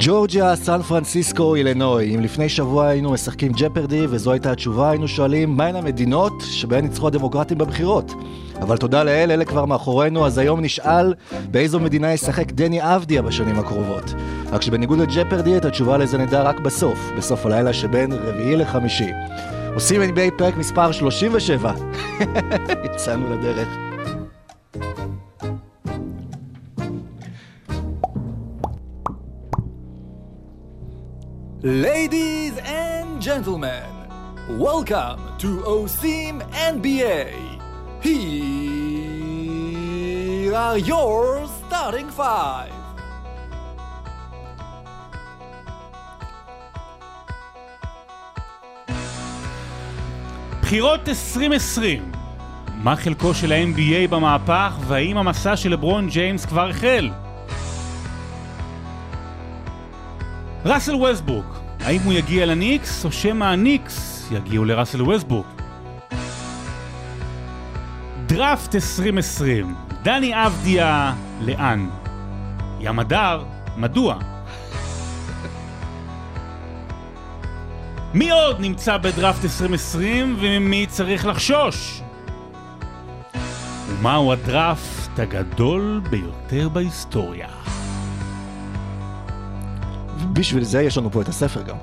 ג'ורג'יה, סן פרנסיסקו, אילנוי. אם לפני שבוע היינו משחקים ג'פרדי וזו הייתה התשובה, היינו שואלים מהן המדינות שבהן ניצחו הדמוקרטים בבחירות. אבל תודה לאל, אלה כבר מאחורינו, אז היום נשאל באיזו מדינה ישחק דני אבדיה בשנים הקרובות. רק שבניגוד לג'פרדי, את התשובה לזה נדע רק בסוף, בסוף הלילה שבין רביעי לחמישי. עושים NBA פרק מספר 37. יצאנו לדרך. Ladies and gentlemen, welcome to OSIM NBA. Here are your starting five. בחירות 2020 מה חלקו של ה-NBA במהפך והאם המסע של לברון ג'יימס כבר החל? ראסל וסטברוק, האם הוא יגיע לניקס או שמא הניקס יגיעו לראסל וסטברוק? דראפט 2020, דני אבדיה לאן? ים הדר, מדוע? מי עוד נמצא בדראפט 2020 וממי צריך לחשוש? ומהו הדראפט הגדול ביותר בהיסטוריה? בשביל זה יש לנו פה את הספר גם.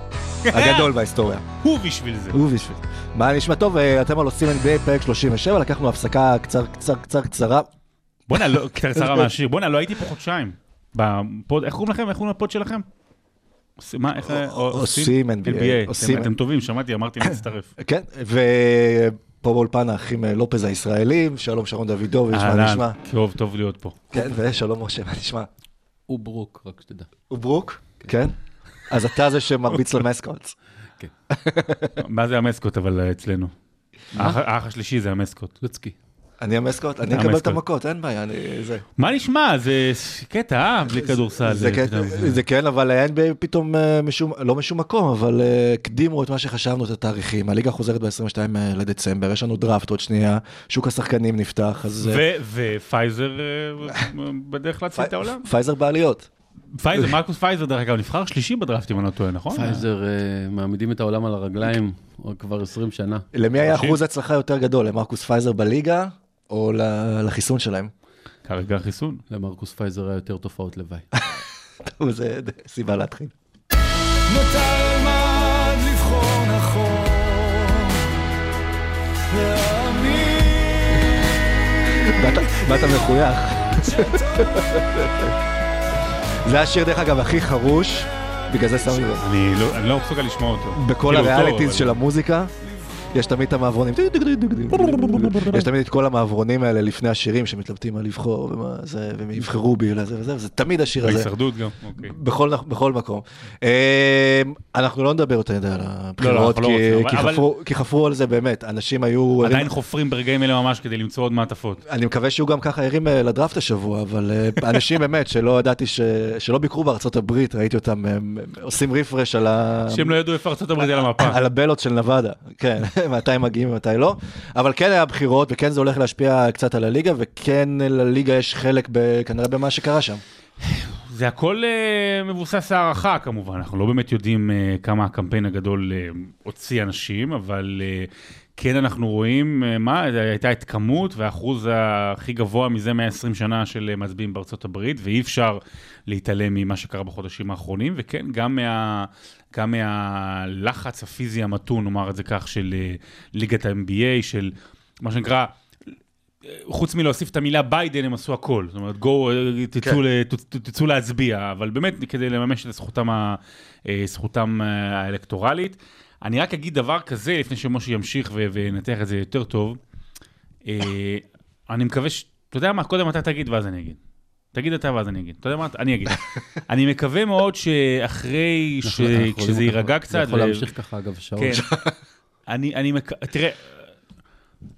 הגדול בהיסטוריה. הוא בשביל זה. הוא בשביל. מה נשמע טוב, אה, אתם על עושים NBA פרק 37, לקחנו הפסקה קצר קצר קצר קצרה. בואנה, לא, קצרה מהשיר. בואנה, לא הייתי פה חודשיים. בפוד, איך קוראים לכם? איך קוראים לפוד שלכם? מה, איך... עושים NBA. עושים- אתם- אתם טובים, שמעתי, אמרתי להצטרף. כן, ופה באולפן האחים אה, לופז הישראלים, שלום שרון דוידוביץ', מה נשמע? טוב, טוב להיות פה. כן, ושלום משה, מה נשמע? הוא ברוק, רק שתדע. הוא ברוק? כן. אז אתה זה שמרביץ למסקוטס. מה זה המסקוט אבל אה, אצלנו? האח השלישי זה המסקוט. לוצקי. אני המסקוט? אני אקבל את. המכות, אין בעיה, אני... זה. מה נשמע? זה קטע, אה? בלי כדורסל. זה כן, כן, אבל ה-NBA פתאום אה, משום, לא משום מקום, אבל אה, הקדימו את מה שחשבנו, את התאריכים. הליגה חוזרת ב-22 לדצמבר, יש לנו דראפט עוד שנייה, שוק השחקנים נפתח, אז אה, ו- ופייזר אה, בדרך להציל את העולם. פייזר בעליות. פייזר, מרקוס פייזר דרך אגב נבחר שלישי בדראפט אם אני לא טועה, נכון? פייזר אה, מעמידים את העולם על הרגליים כבר 20 שנה. למי היה? אחוז הצלחה יותר גדול, למרקוס פייזר בליגה, או ל- לחיסון שלהם? כרגע חיסון. למרקוס פייזר היה יותר תופעות לוואי. זה סיבה להתחיל. לבחור נכון? להאמין באת מחוייך. זה השיר, דרך אגב, הכי חרוש, בגלל זה שמתי לב. אני לא- אני לא מסוגל לשמוע אותו. בכל הריאליטיז של המוזיקה, יש תמיד את המעברונים, יש תמיד את כל המעברונים האלה לפני השירים שמתלבטים על לבחור, ומה זה, והם יבחרו בי לזה וזה, וזה תמיד השיר הזה, בהישרדות גם, אוקיי. בכל, בכל מקום. אה, אנחנו לא נדבר יותר מדי על הבחירות, אנחנו לא כי- רוצים, כי אבל- חפרו- על זה באמת, אנשים היו... עדיין חופרים ברגעים אלה ממש כדי למצוא עוד מעטפות. אני מקווה שיהיו גם ככה ערים אה, לדראפט השבוע, אבל אה, אנשים באמת שלא ידעתי, ש... שלא ביקרו בארצות הברית, ראיתי אותם אה, עושים רפרש על ה... שהם לא ידעו איפה ארצות הברית על המפה. על הבלות של נבדה, כן, מתי מגיעים ומתי לא. אבל כן היה בחירות, וכן זה הולך להשפיע קצת על הליגה, וכן לליגה יש חלק ב... כנראה במה שקרה שם. זה הכל אה, מבוסס הערכה כמובן, אנחנו לא באמת יודעים אה, כמה הקמפיין הגדול אה, הוציא אנשים, אבל אה, כן אנחנו רואים, אה, מה, הייתה את כמות והאחוז הכי גבוה מזה 120 שנה של אה, מצביעים בארצות הברית, ואי אפשר להתעלם ממה שקרה בחודשים האחרונים, וכן, גם, מה, גם מהלחץ הפיזי המתון, נאמר את זה כך, של אה, ליגת ה-NBA, של מה שנקרא... חוץ מלהוסיף את המילה ביידן, הם עשו הכל. זאת אומרת, גו, תצאו, ל- ת- תצאו להצביע, אבל באמת כדי לממש את זכותם, ה- אה, זכותם אה, האלקטורלית. אני רק אגיד דבר כזה, לפני שמשה ימשיך ו- וינתח את זה יותר טוב. אה, אני מקווה ש... אתה יודע מה? קודם אתה תגיד ואז אני אגיד. תגיד אתה ואז אני אגיד. אתה יודע מה? אני אגיד. אני מקווה מאוד שאחרי, כשזה יירגע קצת... יכול ו- להמשיך ככה, אגב, שעות. כן. אני, אני, מק... תראה,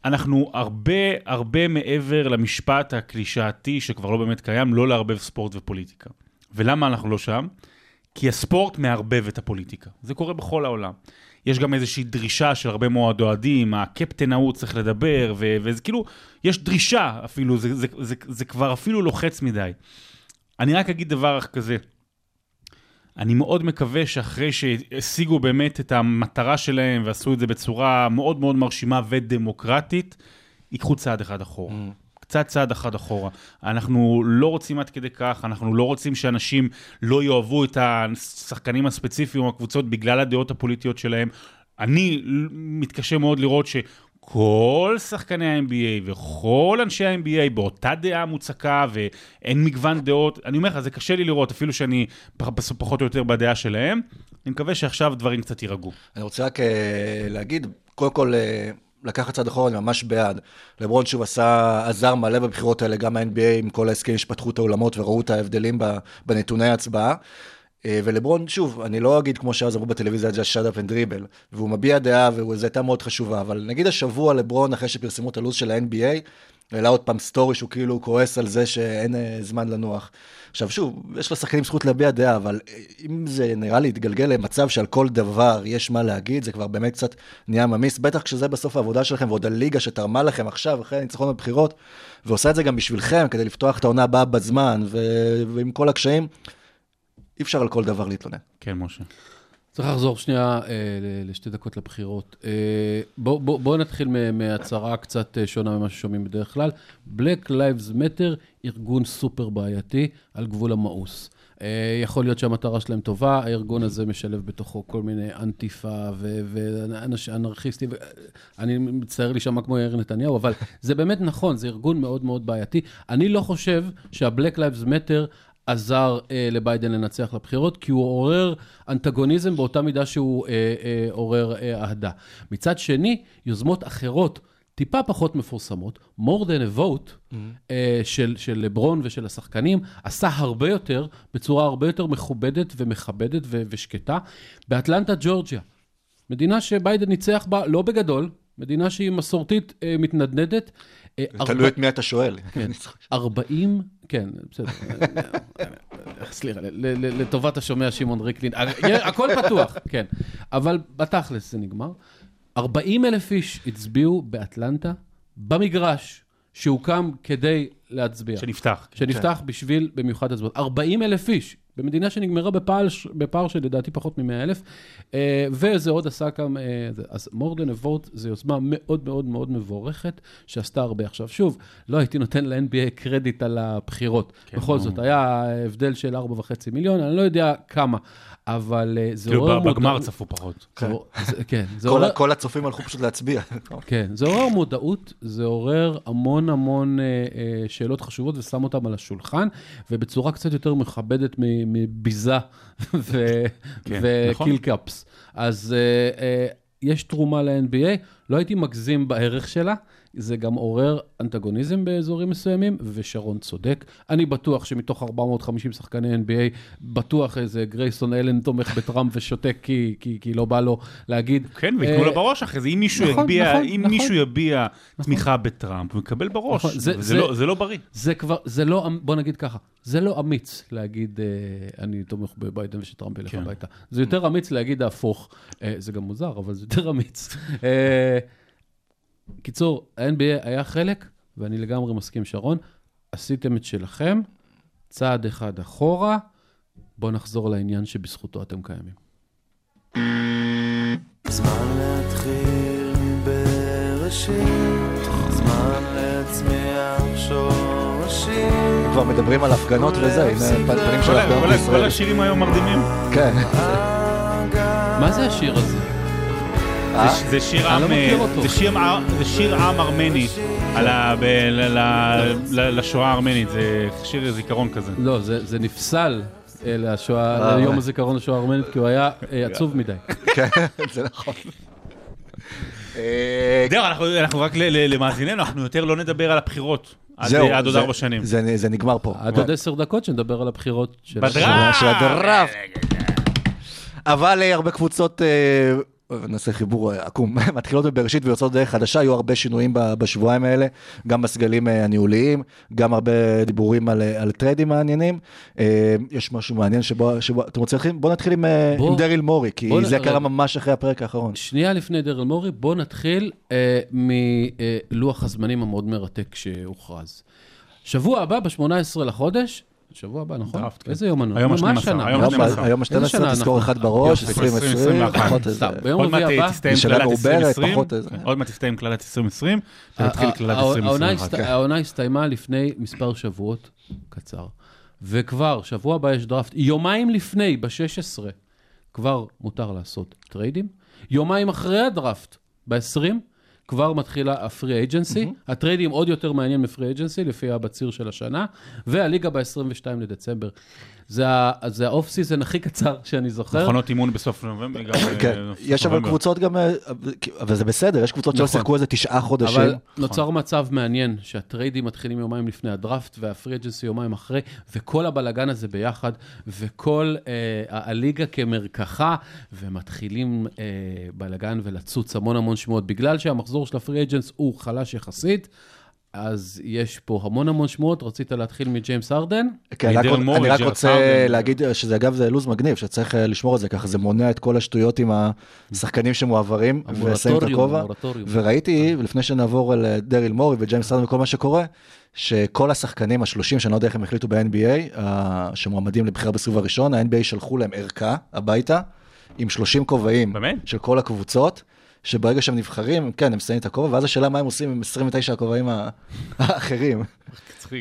אנחנו הרבה הרבה מעבר למשפט הקלישאתי שכבר לא באמת קיים, לא לערבב ספורט ופוליטיקה. ולמה אנחנו לא שם? כי הספורט מערבב את הפוליטיקה. זה קורה בכל העולם. יש גם איזושהי דרישה של הרבה מאוד אוהדים, הקפטן ההוא צריך לדבר, וזה כאילו, יש דרישה אפילו, זה, זה, זה, זה כבר אפילו לוחץ מדי. אני רק אגיד דבר כזה, אני מאוד מקווה שאחרי שהשיגו באמת את המטרה שלהם ועשו את זה בצורה מאוד מאוד מרשימה ודמוקרטית, ייקחו צעד אחד אחורה. קצת צעד אחד אחורה. אנחנו לא רוצים עד כדי כך, אנחנו לא רוצים שאנשים לא יאהבו את השחקנים הספציפיים או הקבוצות בגלל הדעות הפוליטיות שלהם. אני מתקשה מאוד לראות שכל שחקני ה-NBA וכל אנשי ה-NBA באותה דעה מוצקה ואין מגוון דעות. אני אומר לך, זה קשה לי לראות, אפילו שאני פח- פחות או יותר בדעה שלהם. אני מקווה שעכשיו דברים קצת יירגעו. אני רוצה רק אה, להגיד, קודם כל, אה, לקחת צעד אחורה, אני ממש בעד. לברון שוב עשה, עזר מלא בבחירות האלה, גם ה-NBA עם כל ההסכמים שפתחו את האולמות וראו את ההבדלים בנתוני ההצבעה. אה, ולברון, שוב, אני לא אגיד כמו שאז אמרו בטלוויזיה, just shut up and והוא מביע דעה, וזו הייתה מאוד חשובה, אבל נגיד השבוע לברון, אחרי שפרסמו את הלו"ז של ה-NBA, העלה עוד פעם סטורי שהוא כאילו כועס על זה שאין אה, זמן לנוח. עכשיו שוב, יש לשחקנים זכות להביע דעה, אבל אה, אם זה נראה לי יתגלגל למצב שעל כל דבר יש מה להגיד, זה כבר באמת קצת נהיה ממיס, בטח כשזה בסוף העבודה שלכם, ועוד הליגה שתרמה לכם עכשיו, אחרי הניצחון בבחירות, ועושה את זה גם בשבילכם, כדי לפתוח את העונה הבאה בזמן, ו- ועם כל הקשיים, אי אפשר על כל דבר להתלונן. כן, משה. צריך לחזור שנייה אה, לשתי דקות לבחירות. אה, בואו בוא, בוא נתחיל מהצהרה קצת אה, שונה ממה ששומעים בדרך כלל. Black Lives Matter, ארגון סופר בעייתי על גבול המאוס. יכול להיות שהמטרה שלהם טובה, הארגון הזה משלב בתוכו כל מיני אנטיפה ואנרכיסטים. אני מצטער להישמע כמו יאיר נתניהו, אבל זה באמת נכון, זה ארגון מאוד מאוד בעייתי. אני לא חושב שה-Black Lives Matter עזר אה, לביידן לנצח לבחירות, כי הוא עורר אנטגוניזם באותה מידה שהוא אה, אה, עורר אה, אהדה. מצד שני, יוזמות אחרות, טיפה פחות מפורסמות, more than a vote, mm-hmm. אה, של, של לברון ושל השחקנים, עשה הרבה יותר, בצורה הרבה יותר מכובדת ומכבדת ו- ושקטה, באטלנטה, ג'ורג'יה. מדינה שביידן ניצח בה, לא בגדול, מדינה שהיא מסורתית אה, מתנדנדת. אה, תלוי את מי אתה שואל. כן, 40, כן, בסדר. סליחה, ל- ל- לטובת השומע שמעון ריקלין, הכל פתוח, כן. אבל בתכלס זה נגמר. 40 אלף איש הצביעו באטלנטה, במגרש שהוקם כדי להצביע. שנפתח. שנפתח בשביל במיוחד הצבעות. 40 אלף איש, במדינה שנגמרה בפער, בפער של לדעתי פחות מ-100 אלף, אה, וזה עוד עשה כמה, אה, אז a vote זו יוזמה מאוד מאוד מאוד מבורכת, שעשתה הרבה. עכשיו, שוב, לא הייתי נותן ל-NBA קרדיט על הבחירות. כן, בכל. זאת, היה הבדל של 4.5 מיליון, אני לא יודע כמה, אבל אה, זה כאילו עורר ב- בגמר מודעות- צפו פחות. כן, זה כל, הצופים הלכו פשוט להצביע. כן, זה עורר מודעות, זה עורר המון המון אה, אה, שאלות חשובות ושם אותן על השולחן, ובצורה קצת יותר מכבדת מ- מביזה ו- כן, וקילקאפס. אז יש תרומה ל-NBA, לא הייתי מגזים בערך שלה, זה גם עורר אנטגוניזם באזורים מסוימים, ושרון צודק. אני בטוח שמתוך 450 שחקני NBA, בטוח איזה גרייסון אלן תומך בטראמפ ושותק כי, כי, כי לא בא לו להגיד. כן, וייתנו אה, לו בראש אחרי זה, אם מישהו נכון, יביע, נכון, אם נכון. מישהו יביע תמיכה בטראמפ, הוא יקבל בראש. נכון, זה- זה זה- לא- זה לא בריא. זה כבר, זה לא, בוא נגיד ככה, זה לא אמיץ להגיד, אה, אני תומך בביידן ושטראמפ ילך כן. הביתה. זה יותר אמיץ להגיד ההפוך. אה, זה גם מוזר, אבל זה יותר אמיץ. קיצור, ה-NBA היה חלק, ואני לגמרי מסכים, שרון, עשיתם את שלכם, צעד אחד אחורה, בואו נחזור לעניין שבזכותו אתם קיימים. זמן להתחיל בראשית, זמן להצמיח שורשים. כבר מדברים על הפגנות וזה, הנה פנים של הפגנות ה- כל בישראל. השירים היום מרדימים. כן. מה זה השיר הזה? זה- שיר עם. זה שיר ארמני על ה- ב- ל- ל- ל- לשואה הארמנית, זה שיר זיכרון כזה. לא, זה, זה נפסל אה, לשואה, אה. ליום הזיכרון לשואה הארמנית, כי הוא היה אה, עצוב מדי. כן, זה נכון. זהו, אנחנו- אנחנו רק ל- ל- למאזיננו, אנחנו יותר לא נדבר על הבחירות. זהו, עד עוד ארבע שנים. זה זה נגמר פה. עד עוד עשר דקות שנדבר על הבחירות של... הדראפט. אבל הרבה קבוצות נעשה חיבור אה, עקום, מתחילות בבראשית ויוצאות דרך חדשה, היו הרבה שינויים בשבועיים האלה, גם בסגלים אה, הניהוליים, גם הרבה דיבורים על, אה, על טריידים מעניינים. יש משהו מעניין שבו, שבו אתם רוצים להתחיל? בואו נתחיל עם, בוא- עם דריל מורי, כי בוא זה קרה רגע. ממש אחרי הפרק האחרון. שנייה לפני דרל מורי, בואו נתחיל אה, מלוח הזמנים המאוד מרתק שהוכרז. שבוע הבא, ב-18 לחודש, שבוע הבא, נכון? דראפט, כן. איזה יום אנו? היום מה ה-12, השנה? היום היום, ה-12. היום איזה ה-12, שנה תזכור אנחנו? אחד בראש, יופי, 2020, 2021. פחות איזה... ביום עוד מעט רביעי הבא, תסתיים קללת מעוברת, 2020, פחות איזה. עוד מעט תסתיים קללת 2020, ה- ותתחיל ה- קללת העונה 2021. הסת- העונה הסתיימה לפני מספר שבועות קצר, וכבר, שבוע הבא יש דראפט, יומיים לפני, ב-16, כבר מותר לעשות טריידים. יומיים אחרי הדראפט, ב-20, כבר מתחילה הפרי אייג'נסי. הטריידים עוד יותר מעניין מפרי אייג'נסי, לפי הבציר של השנה, והליגה ב-22 לדצמבר. זה ה off season הכי קצר שאני זוכר. מחנות אימון בסוף נובמבר. אה, כן, יש אבל. קבוצות גם, אה, אבל זה בסדר, יש קבוצות שלא נכון. שיחקו איזה תשעה חודשים. אבל נוצר מצב מעניין, שהטריידים מתחילים יומיים לפני הדראפט, וה free agency יומיים אחרי, וכל הבלגן הזה ביחד, וכל אה, הליגה כמרקחה, ומתחילים אה, בלגן ולצוץ המון המון שמועות. בגלל שהמחזור של ה free agents הוא חלש יחסית, אז יש פה המון המון שמועות. רצית להתחיל מג'יימס ארדן? כן, אני רק- מורי, אני רק רוצה הארדן. להגיד שזה אגב זה לוז מגניב, שצריך אה, לשמור את זה ככה, זה מונע את כל השטויות עם השחקנים שמועברים, ושמים את הכובע. וראיתי, לפני שנעבור על אה, דריל מורי וג'יימס ארדן וכל מה שקורה, שכל השחקנים השלושים, שאני לא יודע איך הם החליטו ב-NBA, אה, שמועמדים לבחירה בסיבוב הראשון, ה-NBA שלחו להם ערכה הביתה, עם 30 כובעים באמת? של כל הקבוצות. שברגע שהם נבחרים, כן, הם שמים את הכובע, ואז השאלה מה הם עושים עם 29 הכובעים האחרים.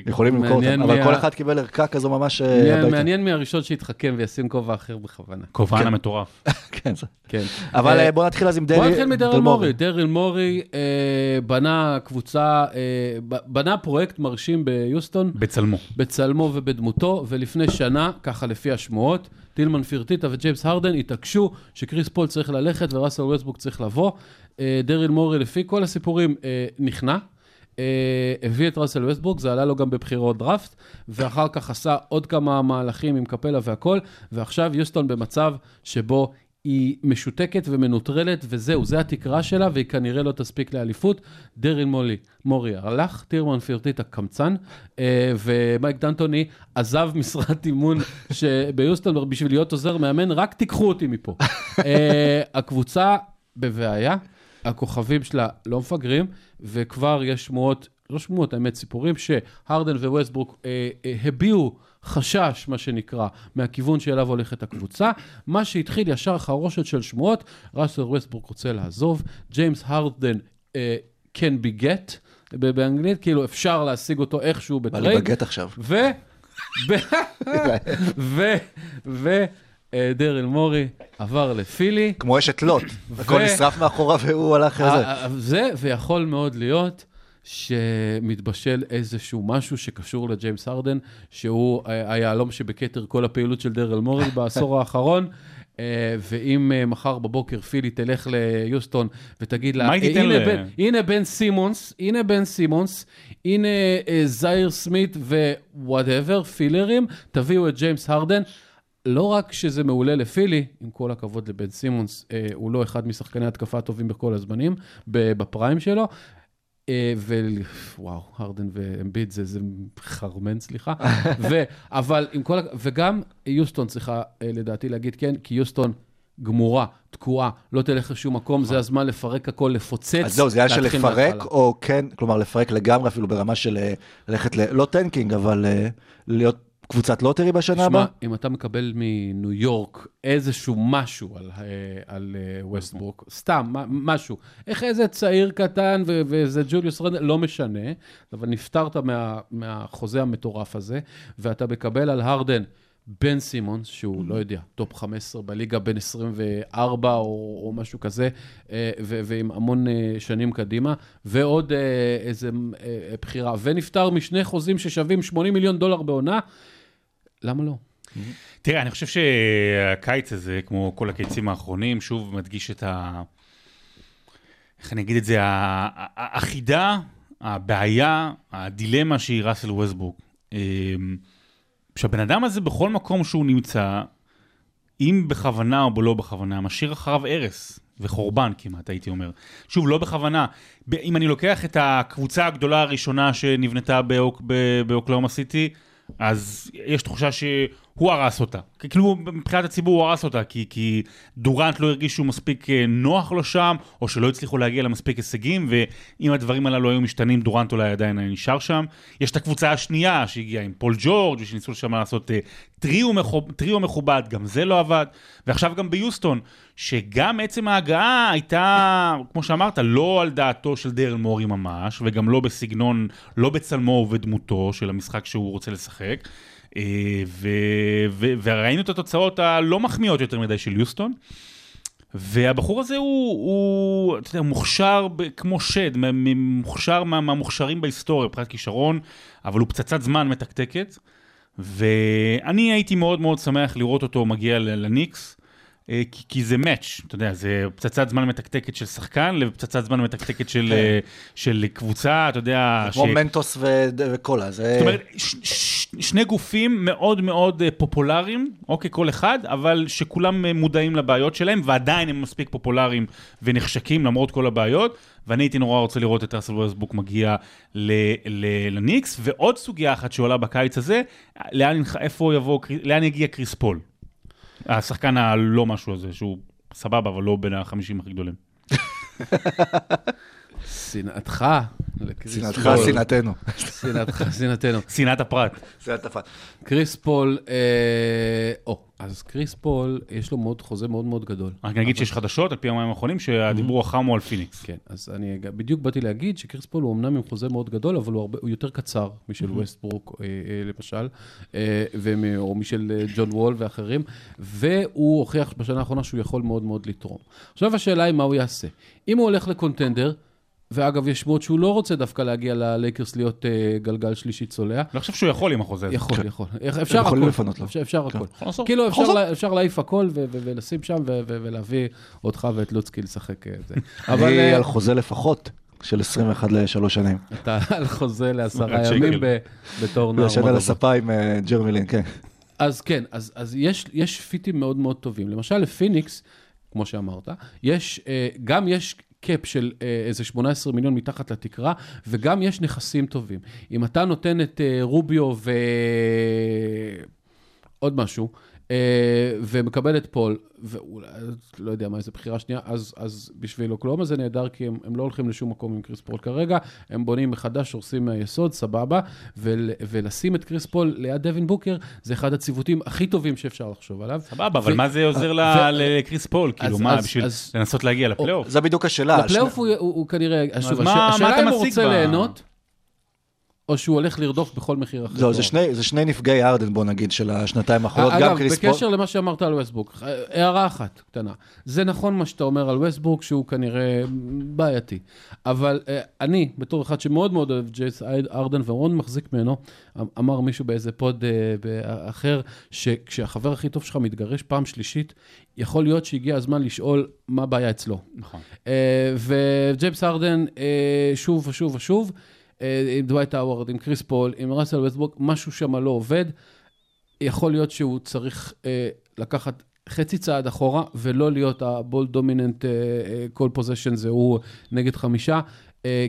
יכולים למכור אותם, אבל כל אחד קיבל ערכה כזו ממש אה, מעניין- הביתה. מעניין מי הראשון שיתחכם וישים כובע אחר בכוונה. כובען המטורף. כן, זה- כן. אבל אה, אה, בוא נתחיל אז עם דרי... בוא נתחיל מדרל מורי. דרל מורי בנה קבוצה, בנה פרויקט מרשים ביוסטון, בצלמו. בצלמו ובדמותו, ולפני שנה, ככה לפי השמועות, טילמן פירטיטה וג'יימס הרדן התעקשו שקריס פול צריך ללכת וראסל ווסטבוק צריך לבוא. אה, דרל מורי, לפי כל הסיפורים, אה, נכנע. אה, הביא את ראסל ווסטברוק, זה עלה לו גם בבחירות דראפט, ואחר כך עשה עוד כמה מהלכים עם קפלה והכל, ועכשיו יוסטון במצב שבו היא משותקת ומנוטרלת, וזהו, זה התקרה שלה, והיא כנראה לא תספיק לאליפות. דריל מולי, מורי הלך, טילמן פירטיטה הקמצן, אה, ומייק דנטוני עזב משרת אימון ביוסטון בשביל להיות עוזר מאמן, רק תיקחו אותי מפה. אה, הקבוצה בבעיה, הכוכבים שלה לא מפגרים, וכבר יש שמועות, לא שמועות, האמת, סיפורים, שהרדן וווסטברוק אה, אה, הביעו חשש, מה שנקרא, מהכיוון שאליו הולכת הקבוצה. מה שהתחיל ישר חרושת של שמועות, ראסל ווסטברוק רוצה לעזוב, ג'יימס הרדן אה, can be get, באנגלית, כאילו אפשר להשיג אותו איכשהו בא לי בטרייד. be get עכשיו. ו... ו... ו... אה, דרל מורי עבר לפילי. כמו אשת לוט, הכל נשרף מאחורה והוא הלך לזה. ה- ה- זה, ויכול מאוד להיות שמתבשל איזשהו משהו שקשור לג'יימס הרדן, שהוא אה, היהלום שבכתר כל הפעילות של דרל מורי בעשור האחרון. אה, ואם אה, מחר בבוקר פילי תלך ליוסטון ותגיד לה, מה היא "אה, תיתן הנה, ל- בן, הנה בן סימונס, הנה בן סימונס, הנה זייר סמית ו whatever, fillers, תביאו את ג'יימס הרדן. לא רק שזה מעולה לפילי, עם כל הכבוד לבן סימונס, הוא לא אחד משחקני התקפה הטובים בכל הזמנים, ב prime שלו. אה, ווואו, הרדן ואמביד זה, זה חרמן, סליחה. ו, אבל עם כל, וגם יוסטון צריכה אה, לדעתי להגיד כן, כי יוסטון גמורה, תקועה, לא תלך לשום מקום, זה הזמן לפרק הכל, לפוצץ. אז זהו, זה היה של לפרק. או כן, כלומר לפרק לגמרי, אפילו ברמה של אה, ללכת, ל- לא tanking, אבל להיות קבוצת lottery בשנה תשמע, הבאה? אם אתה מקבל מניו יורק איזשהו משהו על, אה, על אה, ווסטברוק, סתם, משהו, איך איזה צעיר קטן ו- ואיזה ג'וליוס רנדל, לא משנה, אבל נפטרת מה, מהחוזה המטורף הזה, ואתה מקבל על הרדן בן סימונס, שהוא, לא יודע, top 15 בליגה, בן 24 או, או משהו כזה, אה, ו- ועם המון שנים קדימה, ועוד איזה בחירה, ונפטר משני חוזים ששווים 80 מיליון דולר בעונה, למה לא? תראה, אני חושב שהקיץ הזה, כמו כל הקיצים האחרונים, שוב מדגיש את ה... איך אני אגיד את זה? החידה, הבעיה, הדילמה שהיא ראסל ווסטבורג. אמ, שהבן אדם הזה, בכל מקום שהוא נמצא, אם בכוונה או לא בכוונה, משאיר אחריו הרס וחורבן כמעט, הייתי אומר. שוב, לא בכוונה. אם אני לוקח את הקבוצה הגדולה הראשונה שנבנתה באוק- באוקלאומה סיטי, אז יש תחושה שהוא הרס אותה. כאילו, מבחינת הציבור הוא הרס אותה, כי, כי דורנט לא הרגיש שהוא מספיק אה, נוח לו שם, או שלא הצליחו להגיע למספיק הישגים, ואם הדברים הללו היו משתנים, דורנט אולי עדיין היה נשאר שם. יש את הקבוצה השנייה שהגיעה עם פול ג'ורג' ושניסו שם לעשות אה, טריו, מכוב, טריו מכובד, גם זה לא עבד. ועכשיו גם ביוסטון, שגם עצם ההגעה הייתה, כמו שאמרת, לא על דעתו של דרל מורי ממש, וגם לא בסגנון, לא בצלמו ובדמותו של המשחק שהוא רוצה לשחק. אה, וראינו את התוצאות הלא מחמיאות יותר מדי של יוסטון. והבחור הזה הוא, הוא אתה יודע, מוכשר ב- כמו שד, מוכשר מה- מהמוכשרים בהיסטוריה מבחינת כישרון, אבל הוא פצצת זמן מתקתקת. ואני הייתי מאוד מאוד שמח לראות אותו מגיע לניקס, כי, כי זה מאץ', אתה יודע, זה פצצת זמן מתקתקת של שחקן לפצצת זמן מתקתקת של, אה, של קבוצה, אתה יודע, כמו מנטוס ו- וקולה, זה... זאת אומרת, ש- ש- שני גופים מאוד מאוד אה, פופולריים, אוקיי, כל אחד, אבל שכולם אה, מודעים לבעיות שלהם, ועדיין הם מספיק פופולריים ונחשקים למרות כל הבעיות, ואני הייתי נורא רוצה לראות את ראסל וווסטברוק מגיע ל- ל- לניקס, ועוד סוגיה אחת שעולה בקיץ הזה, לאן, איפה יבוא, לאן יגיע קריס פול? השחקן הלא משהו הזה, שהוא סבבה, אבל לא בין החמישים הכי גדולים. שנאתך שנאתך. שנאתנו. שנאתך, שנאתנו. שנאת הפרט. שנאת הפרט. קריס פול, אה, או, אז קריס פול, יש לו מאוד, חוזה מאוד מאוד גדול. רק נגיד שיש חדשות, על פי הימים האחרונים, שהדיבור החם הוא על פיניקס. כן, אז אני בדיוק באתי להגיד שקריס פול הוא אמנם עם חוזה מאוד גדול, אבל הוא, יותר קצר משל ווסטברוק, אה, אה, למשל, אה, ומ- או משל אה, ג'ון וול ואחרים, והוא הוכיח בשנה האחרונה שהוא יכול מאוד מאוד לתרום. עכשיו השאלה היא מה הוא יעשה. אם הוא הולך לקונטנדר, ואגב, יש שמועות שהוא לא רוצה דווקא להגיע ללייקרס להיות אה, גלגל שלישי צולע. אני חושב שהוא יכול עם החוזה הזה. יכול, יכול. אפשר יכולים הכל. לפנות לו. אפשר- אפשר הכל. כאילו, אפשר. לה- אפשר להעיף הכל ו- ו- ולשים שם ו- ו- ולהביא אותך ואת לוצקי לשחק את זה. אבל אני אה, על חוזה לפחות של 21 לשלוש שנים. אתה על חוזה לעשרה. ימים בתור נער על מדבר. הספה עם אה, ג'רמי לין, כן. אז כן, אז, אז יש, יש פיטים מאוד מאוד טובים. למשל, לפיניקס, כמו שאמרת, יש, אה, גם יש cap של אה, איזה 18 מיליון מתחת לתקרה, וגם יש נכסים טובים. אם אתה נותן את אה, רוביו ועוד משהו, אה, ומקבל את פול, ואולי, לא יודע מה, איזה בחירה שנייה, אז, אז בשביל אוקלהומה זה נהדר, כי הם, הם לא הולכים לשום מקום עם קריס פול כרגע, הם בונים מחדש, הורסים מהיסוד, סבבה, ול, ולשים את קריס פול ליד דווין בוקר, זה אחד הציוותים הכי טובים שאפשר לחשוב עליו. סבבה, אבל מה זה עוזר ל- ו- לקריס פול? כאילו, אז- מה, אז- בשביל אז- לנסות להגיע לפלייאוף? זה בדיוק השאלה. לפלייאוף הוא, הוא, הוא כנראה, שוב, מה- הש- מה השאלה אתה אם הוא רוצה ליהנות, או שהוא הולך לרדוף בכל מחיר אחר. זהו, זה שני- זה שני נפגעי הרדן, בוא נגיד, של השנתיים האחרונות, גם אגב, קריס פול. בקשר למה שאמרת על ווסטברוק, הערה אחת קטנה. זה נכון מה שאתה אומר על ווסטברוק, שהוא כנראה בעייתי. אבל אה, אני, בתור אחד שמאוד מאוד אוהב ג'יימס הרדן ומאוד מחזיק ממנו, אמ- אמר מישהו באיזה pod אה, אחר, שכשהחבר הכי טוב שלך מתגרש פעם שלישית, יכול להיות שהגיע הזמן לשאול מה הבעיה אצלו. נכון. אה, וג'יימס הרדן, אה, שוב ושוב ושוב, אה, עם דווייט האוורד, עם קריס פול, עם ראסל ווסטברוק, משהו שם לא עובד. יכול להיות שהוא צריך אה, לקחת חצי צעד אחורה, ולא להיות ה ball dominant כל possession זה הוא נגד חמישה, אה,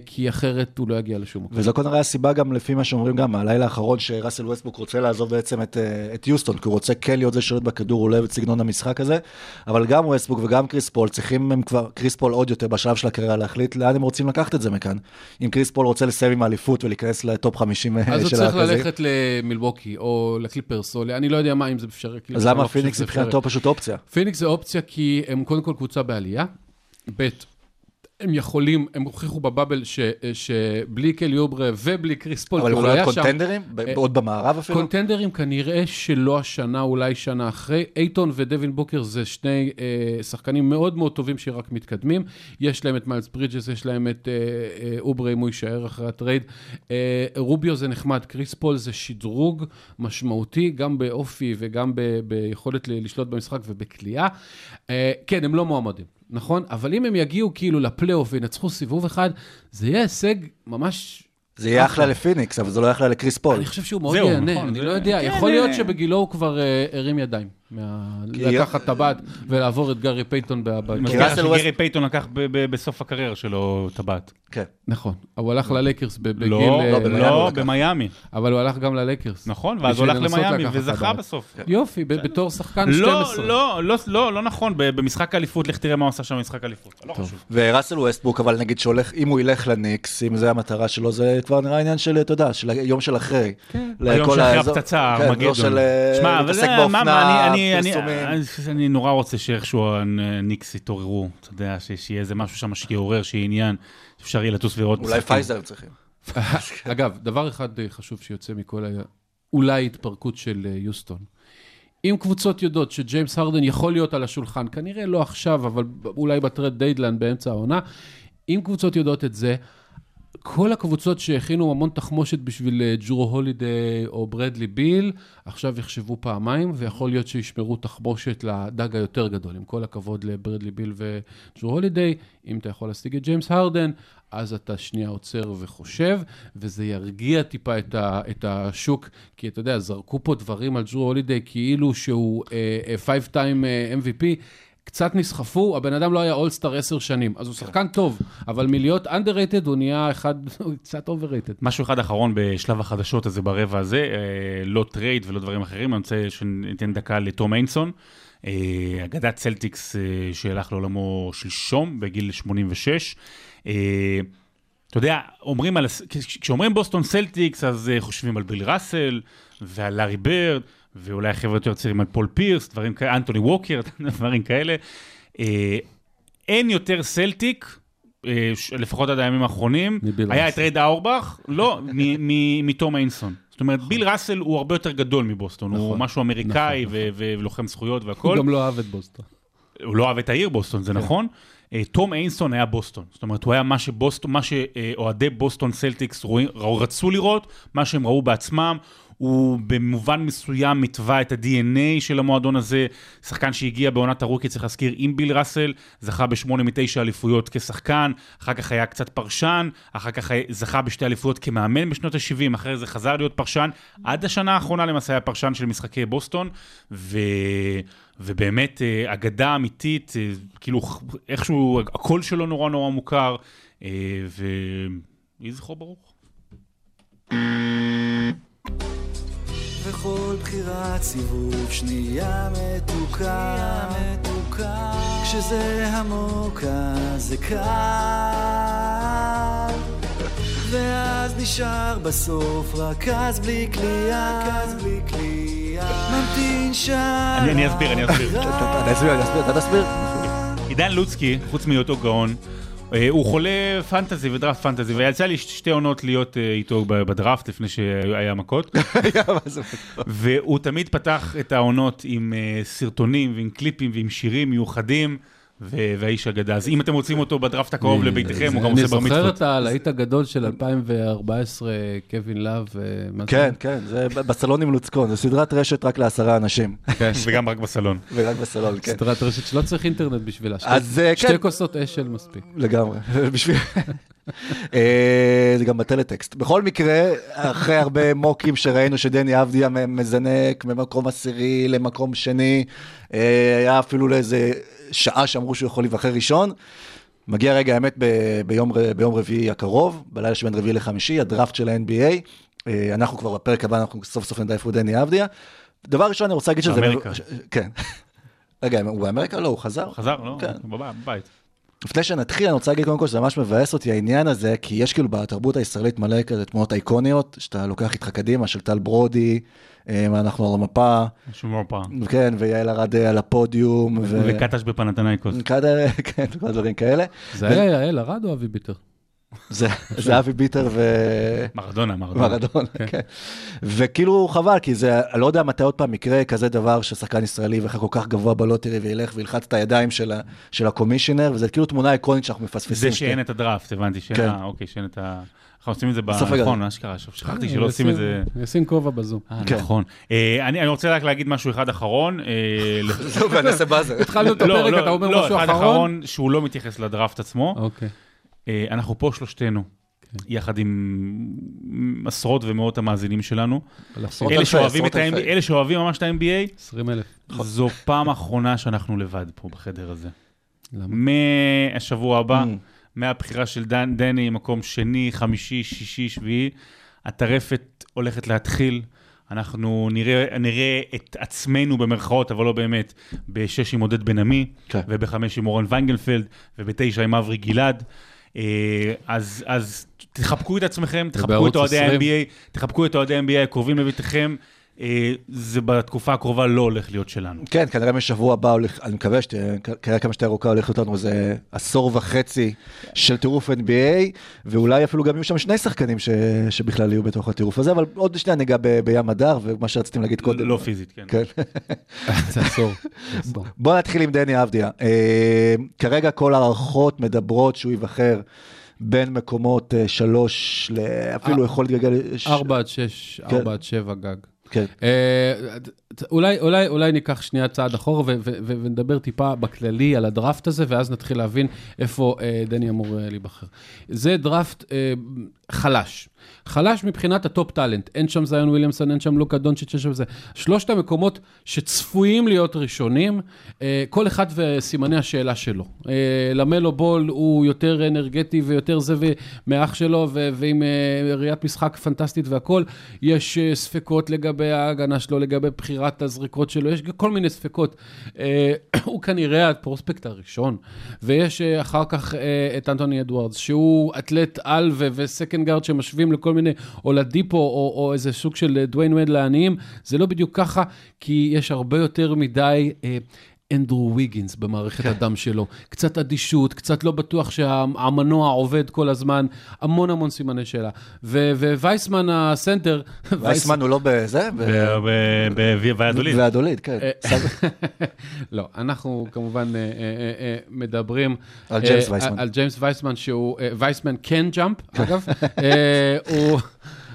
כי אחרת הוא לא יגיע לשום מקום. וזו כנראה הסיבה גם, לפי מה שאומרים גם, מהלילה האחרון, שראסל ווסטברוק רוצה לעזוב בעצם את, אה, את יוסטון, כי הוא רוצה כן להיות זה שולט בכדור, הוא לא אוהב את סגנון המשחק הזה, אבל גם ווסטברוק וגם קריס פול צריכים הם כבר, קריס פול עוד יותר בשלב של הקריירה להחליט לאן הם רוצים לקחת את זה מכאן. אם קריס פול רוצה לסיים עם האליפות ולהיכנס ל top 50 אז הוא של צריך ללכת למילבוקי, או לקליפרס, או. אני לא יודע מה, אם זה אפשרי. כאילו, אז למה פיניקס. מבחינתו פשוט אופציה? פיניקס זה אופציה כי הם קודם כל קבוצה בעלייה, ב', הם יכולים, הם הוכיחו ב bubble ש, שבלי קלי אוברה ובלי קריס פול, אבל יכול לא להיות שם, קונטנדרים? ב- אה, עוד במערב אפילו? קונטנדרים כנראה שלא השנה, אולי שנה אחרי. אייטון ודווין בוקר זה שני אה, שחקנים מאוד מאוד טובים שרק מתקדמים. יש להם את מיילס ברידג'ס, יש להם את אה, אה, אוברה אם הוא יישאר אחרי ה trade. אה, רוביו זה נחמד, קריס פול זה שדרוג משמעותי, גם באופי וגם ב, ביכולת ל- לשלוט במשחק ובקליעה. אה, כן, הם לא מועמדים. נכון? אבל אם הם יגיעו כאילו לפלייאוף וינצחו סיבוב אחד, זה יהיה הישג ממש זה יהיה אחלה לפיניקס, אבל זה לא יהיה אחלה לקריס פול. אני חושב שהוא מאוד ייהנה, נכון, אני לא יודע, כן, יכול להיות אה. שבגילו הוא כבר אה, הרים ידיים. לקחת טבעת ולעבור את גארי פייתון מזכיר שגארי פייתון לקח בסוף הקריירה שלו טבעת. כן. נכון, הוא הלך ללייקרס ב- בגיל... לא, אה, לא, במיאמי לא. במיאמי. אבל הוא הלך גם ללייקרס. נכון, ואז הוא הלך למיאמי וזכה. בסוף. יופי, ב- בתור שחקן לא, 12. לא, לא, לא, לא נכון, ב- במשחק האליפות, לך תראה מה הוא עשה שם במשחק האליפות. לא חשוב. וראסל ווסטברוק, אבל נגיד שהולך, אם הוא ילך לניקס, אם זה המטרה שלו, זה כבר נראה עניין של, אתה יודע, של היום של אחרי. כן. היום הפצצה, כן, לא. של אה, שמע, אבל מה- באופנה, אני- אני- פרסומים. אני- אני נורא רוצה שאיכשהו הניקס יתעוררו, אתה יודע, שיהיה איזה משהו שם שיעורר, שיהיה עניין, שאפשר יהיה לטוס ולראות אולי פייזר הם צריכים. אגב, דבר אחד אה, חשוב שיוצא מכל ה... אולי התפרקות של אה, יוסטון. אם קבוצות יודעות שג'יימס הרדן יכול להיות על השולחן, כנראה לא עכשיו, אבל אולי ב trade deadline באמצע העונה, אם קבוצות יודעות את זה, כל הקבוצות שהכינו המון תחמושת בשביל אה, ג'רו הולידיי או בראדלי ביל, עכשיו יחשבו פעמיים, ויכול להיות שישמרו תחמושת לדג היותר גדול. עם כל הכבוד לברדלי ביל וג'ורו הולידיי, אם אתה יכול להשיג את ג'יימס הרדן, אז אתה שנייה עוצר וחושב, וזה ירגיע טיפה את, ה, את השוק, כי אתה יודע, זרקו פה דברים על ג'רו הולידיי כאילו שהוא uh, five time uh, MVP, קצת נסחפו, הבן אדם לא היה אולסטאר עשר שנים, אז הוא שחקן טוב, אבל מלהיות underrated הוא נהיה אחד, הוא קצת overrated. משהו אחד אחרון בשלב החדשות הזה ברבע הזה, אה, לא טרייד ולא דברים אחרים, אני רוצה שניתן דקה לתום היינסון, אה, אגדת סלטיקס אה, שהלך לעולמו שלשום בגיל 86. אה, אתה יודע, אומרים על, כשאומרים בוסטון סלטיקס, אז חושבים על ביל ראסל ועל לארי ברד, ואולי חבר'ה יותר צעירים על פול פירס, דברים כאלה, אנטוני ווקר, דברים כאלה. אה, אין יותר סלטיק, אה, לפחות עד הימים האחרונים, היה. את רד אורבך, לא, מתום היינסון. זאת אומרת, ביל ראסל הוא הרבה יותר גדול מבוסטון, הוא נכון, משהו אמריקאי נכון, ולוחם זכויות הוא והכול. גם לא אהב את בוסטון. הוא לא אהב את העיר בוסטון, זה נכון. אה, תום היינסון היה בוסטון. זאת אומרת, הוא היה מה שבוסטון, מה שאוהדי בוסטון סלטיקס רצו לראות, מה שהם ראו בעצמם. הוא במובן מסוים מתווה את ה-DNA של המועדון הזה. שחקן שהגיע בעונת ה rookie, צריך להזכיר, עם ביל ראסל, זכה בשמונה מתשע אליפויות כשחקן, אחר כך היה קצת פרשן, אחר כך זכה בשתי אליפויות כמאמן בשנות ה-70, אחרי זה חזר להיות פרשן. עד השנה האחרונה למעשה היה פרשן של משחקי בוסטון, ו... ובאמת אה, אגדה אמיתית, אה, כאילו איכשהו הקול שלו נורא נורא מוכר, אה, ויהי זכרו ברוך. וכל בחירת סיבוב שנייה מתוקה, מתוקה. כשזה עמוק אז זה קל, ואז נשאר בסוף רק אז בלי קליעה, רק אז בלי קליעה. ממתין שם. אני- אני אסביר, אני אסביר. אני אסביר, אתה תסביר. עידן לוצקי, חוץ מהיותו גאון, הוא חולה פנטזי ודראפט פנטזי, ויצא לי שתי עונות להיות אה, איתו בדראפט לפני שהיה מכות, והוא תמיד פתח את העונות עם אה, סרטונים ועם קליפים ועם שירים מיוחדים, והאיש אגדה. אז אם אתם רוצים אותו בדראפט הקרוב לביתכם, הוא גם עושה בר אני זוכר מצוות. את הלהיט הגדול של 2014, קווין לאב, אה? כן, כן, זה בסלון עם לוצקון, זו סדרת רשת רק לעשרה אנשים, וגם רק בסלון. ורק בסלון, כן. סדרת רשת שלא צריך אינטרנט בשבילה. שתי- אז, אה, כן. שתי כוסות אשל מספיק. לגמרי, זה גם בטלטקסט. בכל מקרה, אחרי הרבה מוקים שראינו שדני אבדיה מזנק ממקום עשירי למקום שני, אה, היה אפילו לאיזה שעה שאמרו שהוא יכול להיבחר ראשון. מגיע רגע האמת ב- ביום, ביום רביעי הקרוב, בלילה שבין רביעי לחמישי, הדראפט של ה-NBA. אה, אנחנו כבר בפרק הבא, אנחנו סוף סוף נדע איפה דני אבדיה. דבר ראשון, אני רוצה להגיד שזה... באמריקה. ש- כן. רגע, הוא באמריקה? לא, הוא חזר. חזר, לא? כן. בבית. לפני שנתחיל, אני רוצה להגיד קודם כל שזה ממש מבאס אותי העניין הזה, כי יש כאילו בתרבות הישראלית מלא כזה תמונות אייקוניות, שאתה לוקח איתך קדימה, של טל ברודי, אה, אנחנו על המפה, שומו פעם. כן, ויעל ארד אה, על הפודיום, ו... וקטש בפנתנייקוס. כאלה, כן, כל הדברים כאלה. זה היה יעל ארד או אבי ביטר? זה זה אבי ביטר ו... מרדונה, מרדונה. מרדון, כן. וכאילו חבל, כי זה, אני לא יודע מתי עוד פעם יקרה כזה דבר ששחקן ישראלי ואחר כל כך גבוה בלוטרי וילך וילחץ את הידיים של ה- של הקומישיונר, וזה כאילו תמונה איקונית שאנחנו מפספסים. זה שאין את הדראפט, הבנתי שאין, כן. אה, אוקיי, שאין את ה... אנחנו עושים את זה. נכון, אשכרה, שכחתי שלא עושים את זה. אשים כובע בזום. אה, כן. נכון. אה, אני אני רוצה רק להגיד משהו אחד אחרון. אה, זהו, ואני אעשה באזר. התחלנו את לא, הפרק, לא, אתה אומר לא, משהו אחד אחרון? אחרון שהוא לא מתייחס לדראפט עצמו. אוקיי. אה, אנחנו פה שלושתנו. יחד עם עשרות ומאות המאזינים שלנו. אלה שאוהבים את אלפי. אלה שאוהבים ממש את ה-NBA, 20 אלף. זו פעם אחרונה שאנחנו לבד פה בחדר הזה. למה? מהשבוע הבא, Mm. מהבחירה של דן, דני, מקום שני, חמישי, שישי, שביעי, הטרפת הולכת להתחיל. אנחנו נראה, נראה את עצמנו במרכאות, אבל לא באמת, בשש עם עודד בן עמי, כן. ובחמש עם אורן ויינגלפלד, ובתשע עם אברי גלעד. אה, אז, אז תחבקו את עצמכם, תחבקו את אוהדי 20. ה-NBA, תחבקו את אוהדי ה-NBA הקרובים לביתכם. אה, זה בתקופה הקרובה לא הולך להיות שלנו. כן, כנראה משבוע הבא, הולך, אני מקווה שכנראה כמה שתהיה ארוכה הולך להיות לנו איזה עשור וחצי של טירוף NBA, ואולי אפילו גם יהיו שם שני שחקנים ש, שבכלל יהיו בתוך הטירוף הזה, אבל עוד שנייה ניגע ב- בים הדר, ומה שרציתם להגיד קודם. לא פיזית, כן. כן. זה עשור. בוא נתחיל עם דני אבדיה. אה, כרגע כל ההערכות מדברות שהוא ייבחר בין מקומות אה, שלוש, ל- אפילו יכול להתגלגל... ארבע עד שש, כן. ארבע עד שבע גג. כן. אולי, אולי, אולי ניקח שנייה צעד אחורה ו- ו- ו- ונדבר טיפה בכללי על הדראפט הזה, ואז נתחיל להבין איפה אה, דני אמור אה, להיבחר. זה דראפט אה, חלש. חלש מבחינת ה top talent. אין שם זאיון וויליאמסון, אין שם לוקה דונצ'יץ', אין שם זה. שלושת המקומות שצפויים להיות ראשונים, אה, כל אחד וסימני השאלה שלו. אה, למלו בול הוא יותר אנרגטי ויותר זה מאח שלו, ו- ועם אה, ראיית משחק פנטסטית והכול. יש אה, ספקות לגבי ההגנה שלו, לגבי בחירת הזריקות שלו, יש כל מיני ספקות. אה, הוא כנראה ה prospect הראשון. ויש אה, אחר כך אה, את אנטוני אדוארדס, שהוא אתלט על ו second guard שמשווים לכל מיני, אולדיפו, או, או איזה סוג של דוויין וייד לעניים. זה לא בדיוק ככה, כי יש הרבה יותר מדי... אנדרו ויגינס במערכת הדם שלו. קצת אדישות, קצת לא בטוח שהמנוע עובד כל הזמן, המון המון סימני שאלה. ווייסמן הסנטר, וייסמן הוא לא בזה? והדוליד. והדוליד, כן. אה, לא, אנחנו כמובן אה, אה, מדברים... על ג'יימס וייסמן. על ג'יימס וייסמן, שהוא... וייסמן כן ג'אמפ, אגב.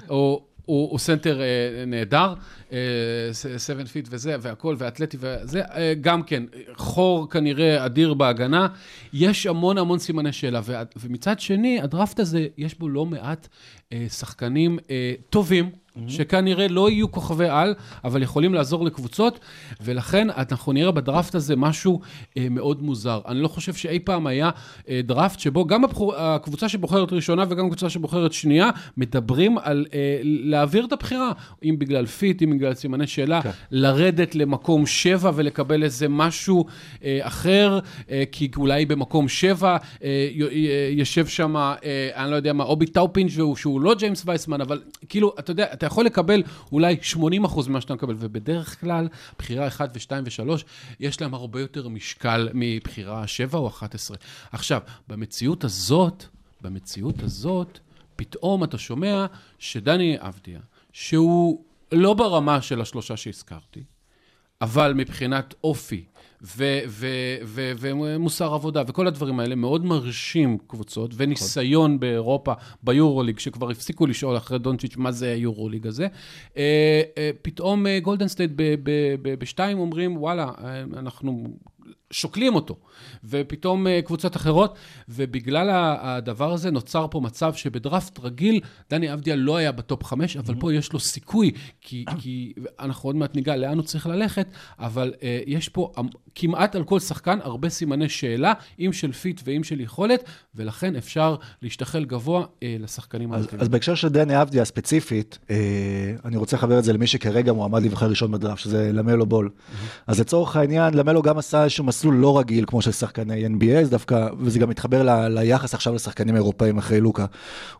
הוא- הוא... הוא, סנטר אה, נהדר, אה, 7 feet וזה, והכל, ואתלטי וזה, אה, גם כן, חור כנראה אדיר בהגנה. יש המון המון סימני שאלה, ו, ומצד שני, הדראפט הזה, יש בו לא מעט שחקנים אה, טובים. שכנראה לא יהיו כוכבי על, אבל יכולים לעזור לקבוצות, ולכן אנחנו נראה בדראפט הזה משהו אה, מאוד מוזר. אני לא חושב שאי פעם היה אה, דראפט שבו גם הבחור, הקבוצה שבוחרת ראשונה וגם הקבוצה שבוחרת שנייה, מדברים על אה, להעביר את הבחירה, אם בגלל fit, אם בגלל סימני שאלה, כן. לרדת למקום שבע ולקבל איזה משהו אה, אחר, אה, כי אולי במקום שבע אה, יושב שם, אה, אני לא יודע מה, אובי טופין והוא, שהוא לא ג'יימס וייסמן, אבל כאילו, אתה יודע, אתה יכול לקבל אולי 80 אחוז ממה שאתה מקבל, ובדרך כלל, בחירה 1 ו-2 ו-3, יש להם הרבה יותר משקל מבחירה 7 או 11. עכשיו, במציאות הזאת, במציאות הזאת, פתאום אתה שומע שדני אבדיה, שהוא לא ברמה של השלושה שהזכרתי, אבל מבחינת אופי ומוסר עבודה וכל הדברים האלה מאוד מרשים קבוצות, וניסיון באירופה, ביורוליג, שכבר הפסיקו לשאול אחרי דונצ'יץ' מה זה היורוליג הזה. אה, אה, פתאום אה, גולדן סטייט בשתיים אומרים, וואלה, אנחנו שוקלים אותו. ופתאום אה, קבוצות אחרות, ובגלל הדבר הזה נוצר פה מצב שבדראפט רגיל, דני אבדיה לא היה ב top חמש, אבל פה יש לו סיכוי, כי, כי אנחנו עוד מעט ניגע לאן הוא צריך ללכת, אבל אה, יש פה כמעט על כל שחקן הרבה סימני שאלה, אם של fit ואם של יכולת, ולכן אפשר להשתחל גבוה אה, לשחקנים אז. אז בהקשר של דני אבדיה הספציפית, אה, אני רוצה לחבר את זה למי שכרגע מועמד להיבחר ראשון בדראפט, שזה למלו בול. אז לצורך העניין, למלו גם עשה איזשהו מסלול לא רגיל, כמו של שחקני NBA, זה דווקא, וזה גם מתחבר ל, ליחס עכשיו לשחקנים אירופאים אחרי לוקה.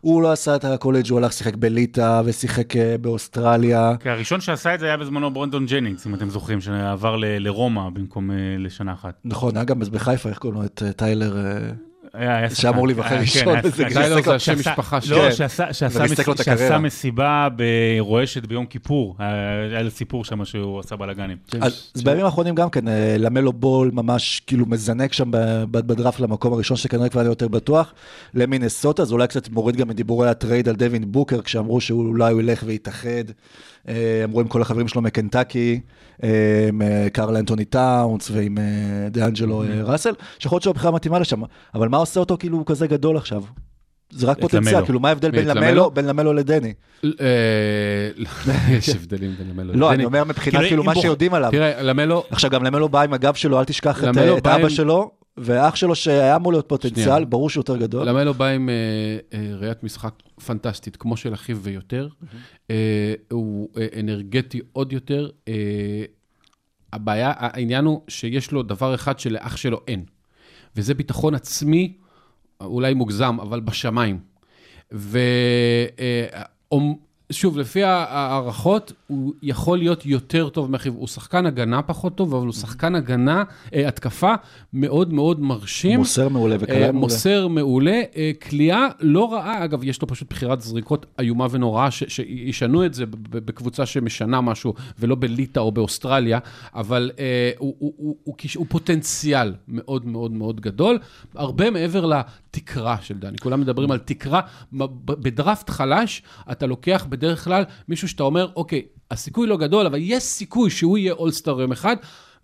הוא לא עשה את הקולג', הוא הלך, שיחק בליטא ושיחק אה, באוסטרליה. כי הראשון שעשה את זה היה בזמנו ברנדון ג'נינגס, אם אתם זוכרים, שעבר לרומא במקום אה, לשנה אחת. נכון, גם בחיפה, איך קוראים לו? את אה, טיילר... אה, שאמור. להיבחר ראשון, כן, שחקן. טיילר זה שעשה- השם משפחה שלו. לא, כן. שעשה- את מסיבה ברועשת ביום כיפור, היה היה לו סיפור שם שהוא עשה בלאגנים. אז אז בימים האחרונים גם כן, אה, למלו בול ממש כאילו מזנק שם בדראפט למקום הראשון, שכנראה כבר היה יותר בטוח, למינסוטה, אז אולי קצת מוריד גם מדיבורי הטרייד על דווין בוקר, כשאמרו שאולי הוא ילך ויתאחד. אה, אמרו עם כל החברים שלו מקנטקי, אה, עם אה, קרל אנטוני טאונס ועם דיאנג'לו ראסל, שיכול להיות שהבחירה מתאימה לשם, אבל מה עושה אותו כאילו כזה גדול עכשיו? זה רק פוטנציאל. כאילו מה ההבדל בין למלו? בין למלו לדני? יש הבדלים בין למלו. לא, לדני. אני אומר מבחינת כאילו, מה שיודעים עליו. תראה, למלו, עכשיו גם למלו בא עם הגב שלו, אל תשכח את אבא שלו, ואח שלו שהיה אמור להיות פוטנציאל, שנייה. ברור שהוא יותר גדול. למלו בא עם אה, אה, ראיית משחק פנטסטית, כמו של אחיו ויותר. אה, הוא אה, אנרגטי עוד יותר. אה, הבעיה, העניין הוא שיש לו דבר אחד שלאח שלו אין, וזה ביטחון עצמי, אולי מוגזם, אבל בשמיים. ושוב, לפי ההערכות, הוא יכול להיות יותר טוב מאחיו. הוא שחקן הגנה פחות טוב, אבל הוא שחקן הגנה, אה, התקפה מאוד מאוד מרשים. מוסר מעולה אה, וקלע מעולה. מוסר מעולה, אה, כליאה לא רעה, אגב, יש לו פשוט בחירת זריקות איומה ונוראה, שישנו את זה בקבוצה שמשנה משהו, ולא בליטא או באוסטרליה, אבל אה, הוא, הוא, הוא, הוא, כיש- הוא פוטנציאל מאוד מאוד מאוד גדול, הרבה מעבר לתקרה של דני. כולם מדברים על תקרה, בדראפט חלש, אתה לוקח בדרך כלל מישהו שאתה אומר, אוקיי, הסיכוי לא גדול, אבל יש סיכוי שהוא יהיה אולסטאר יום אחד,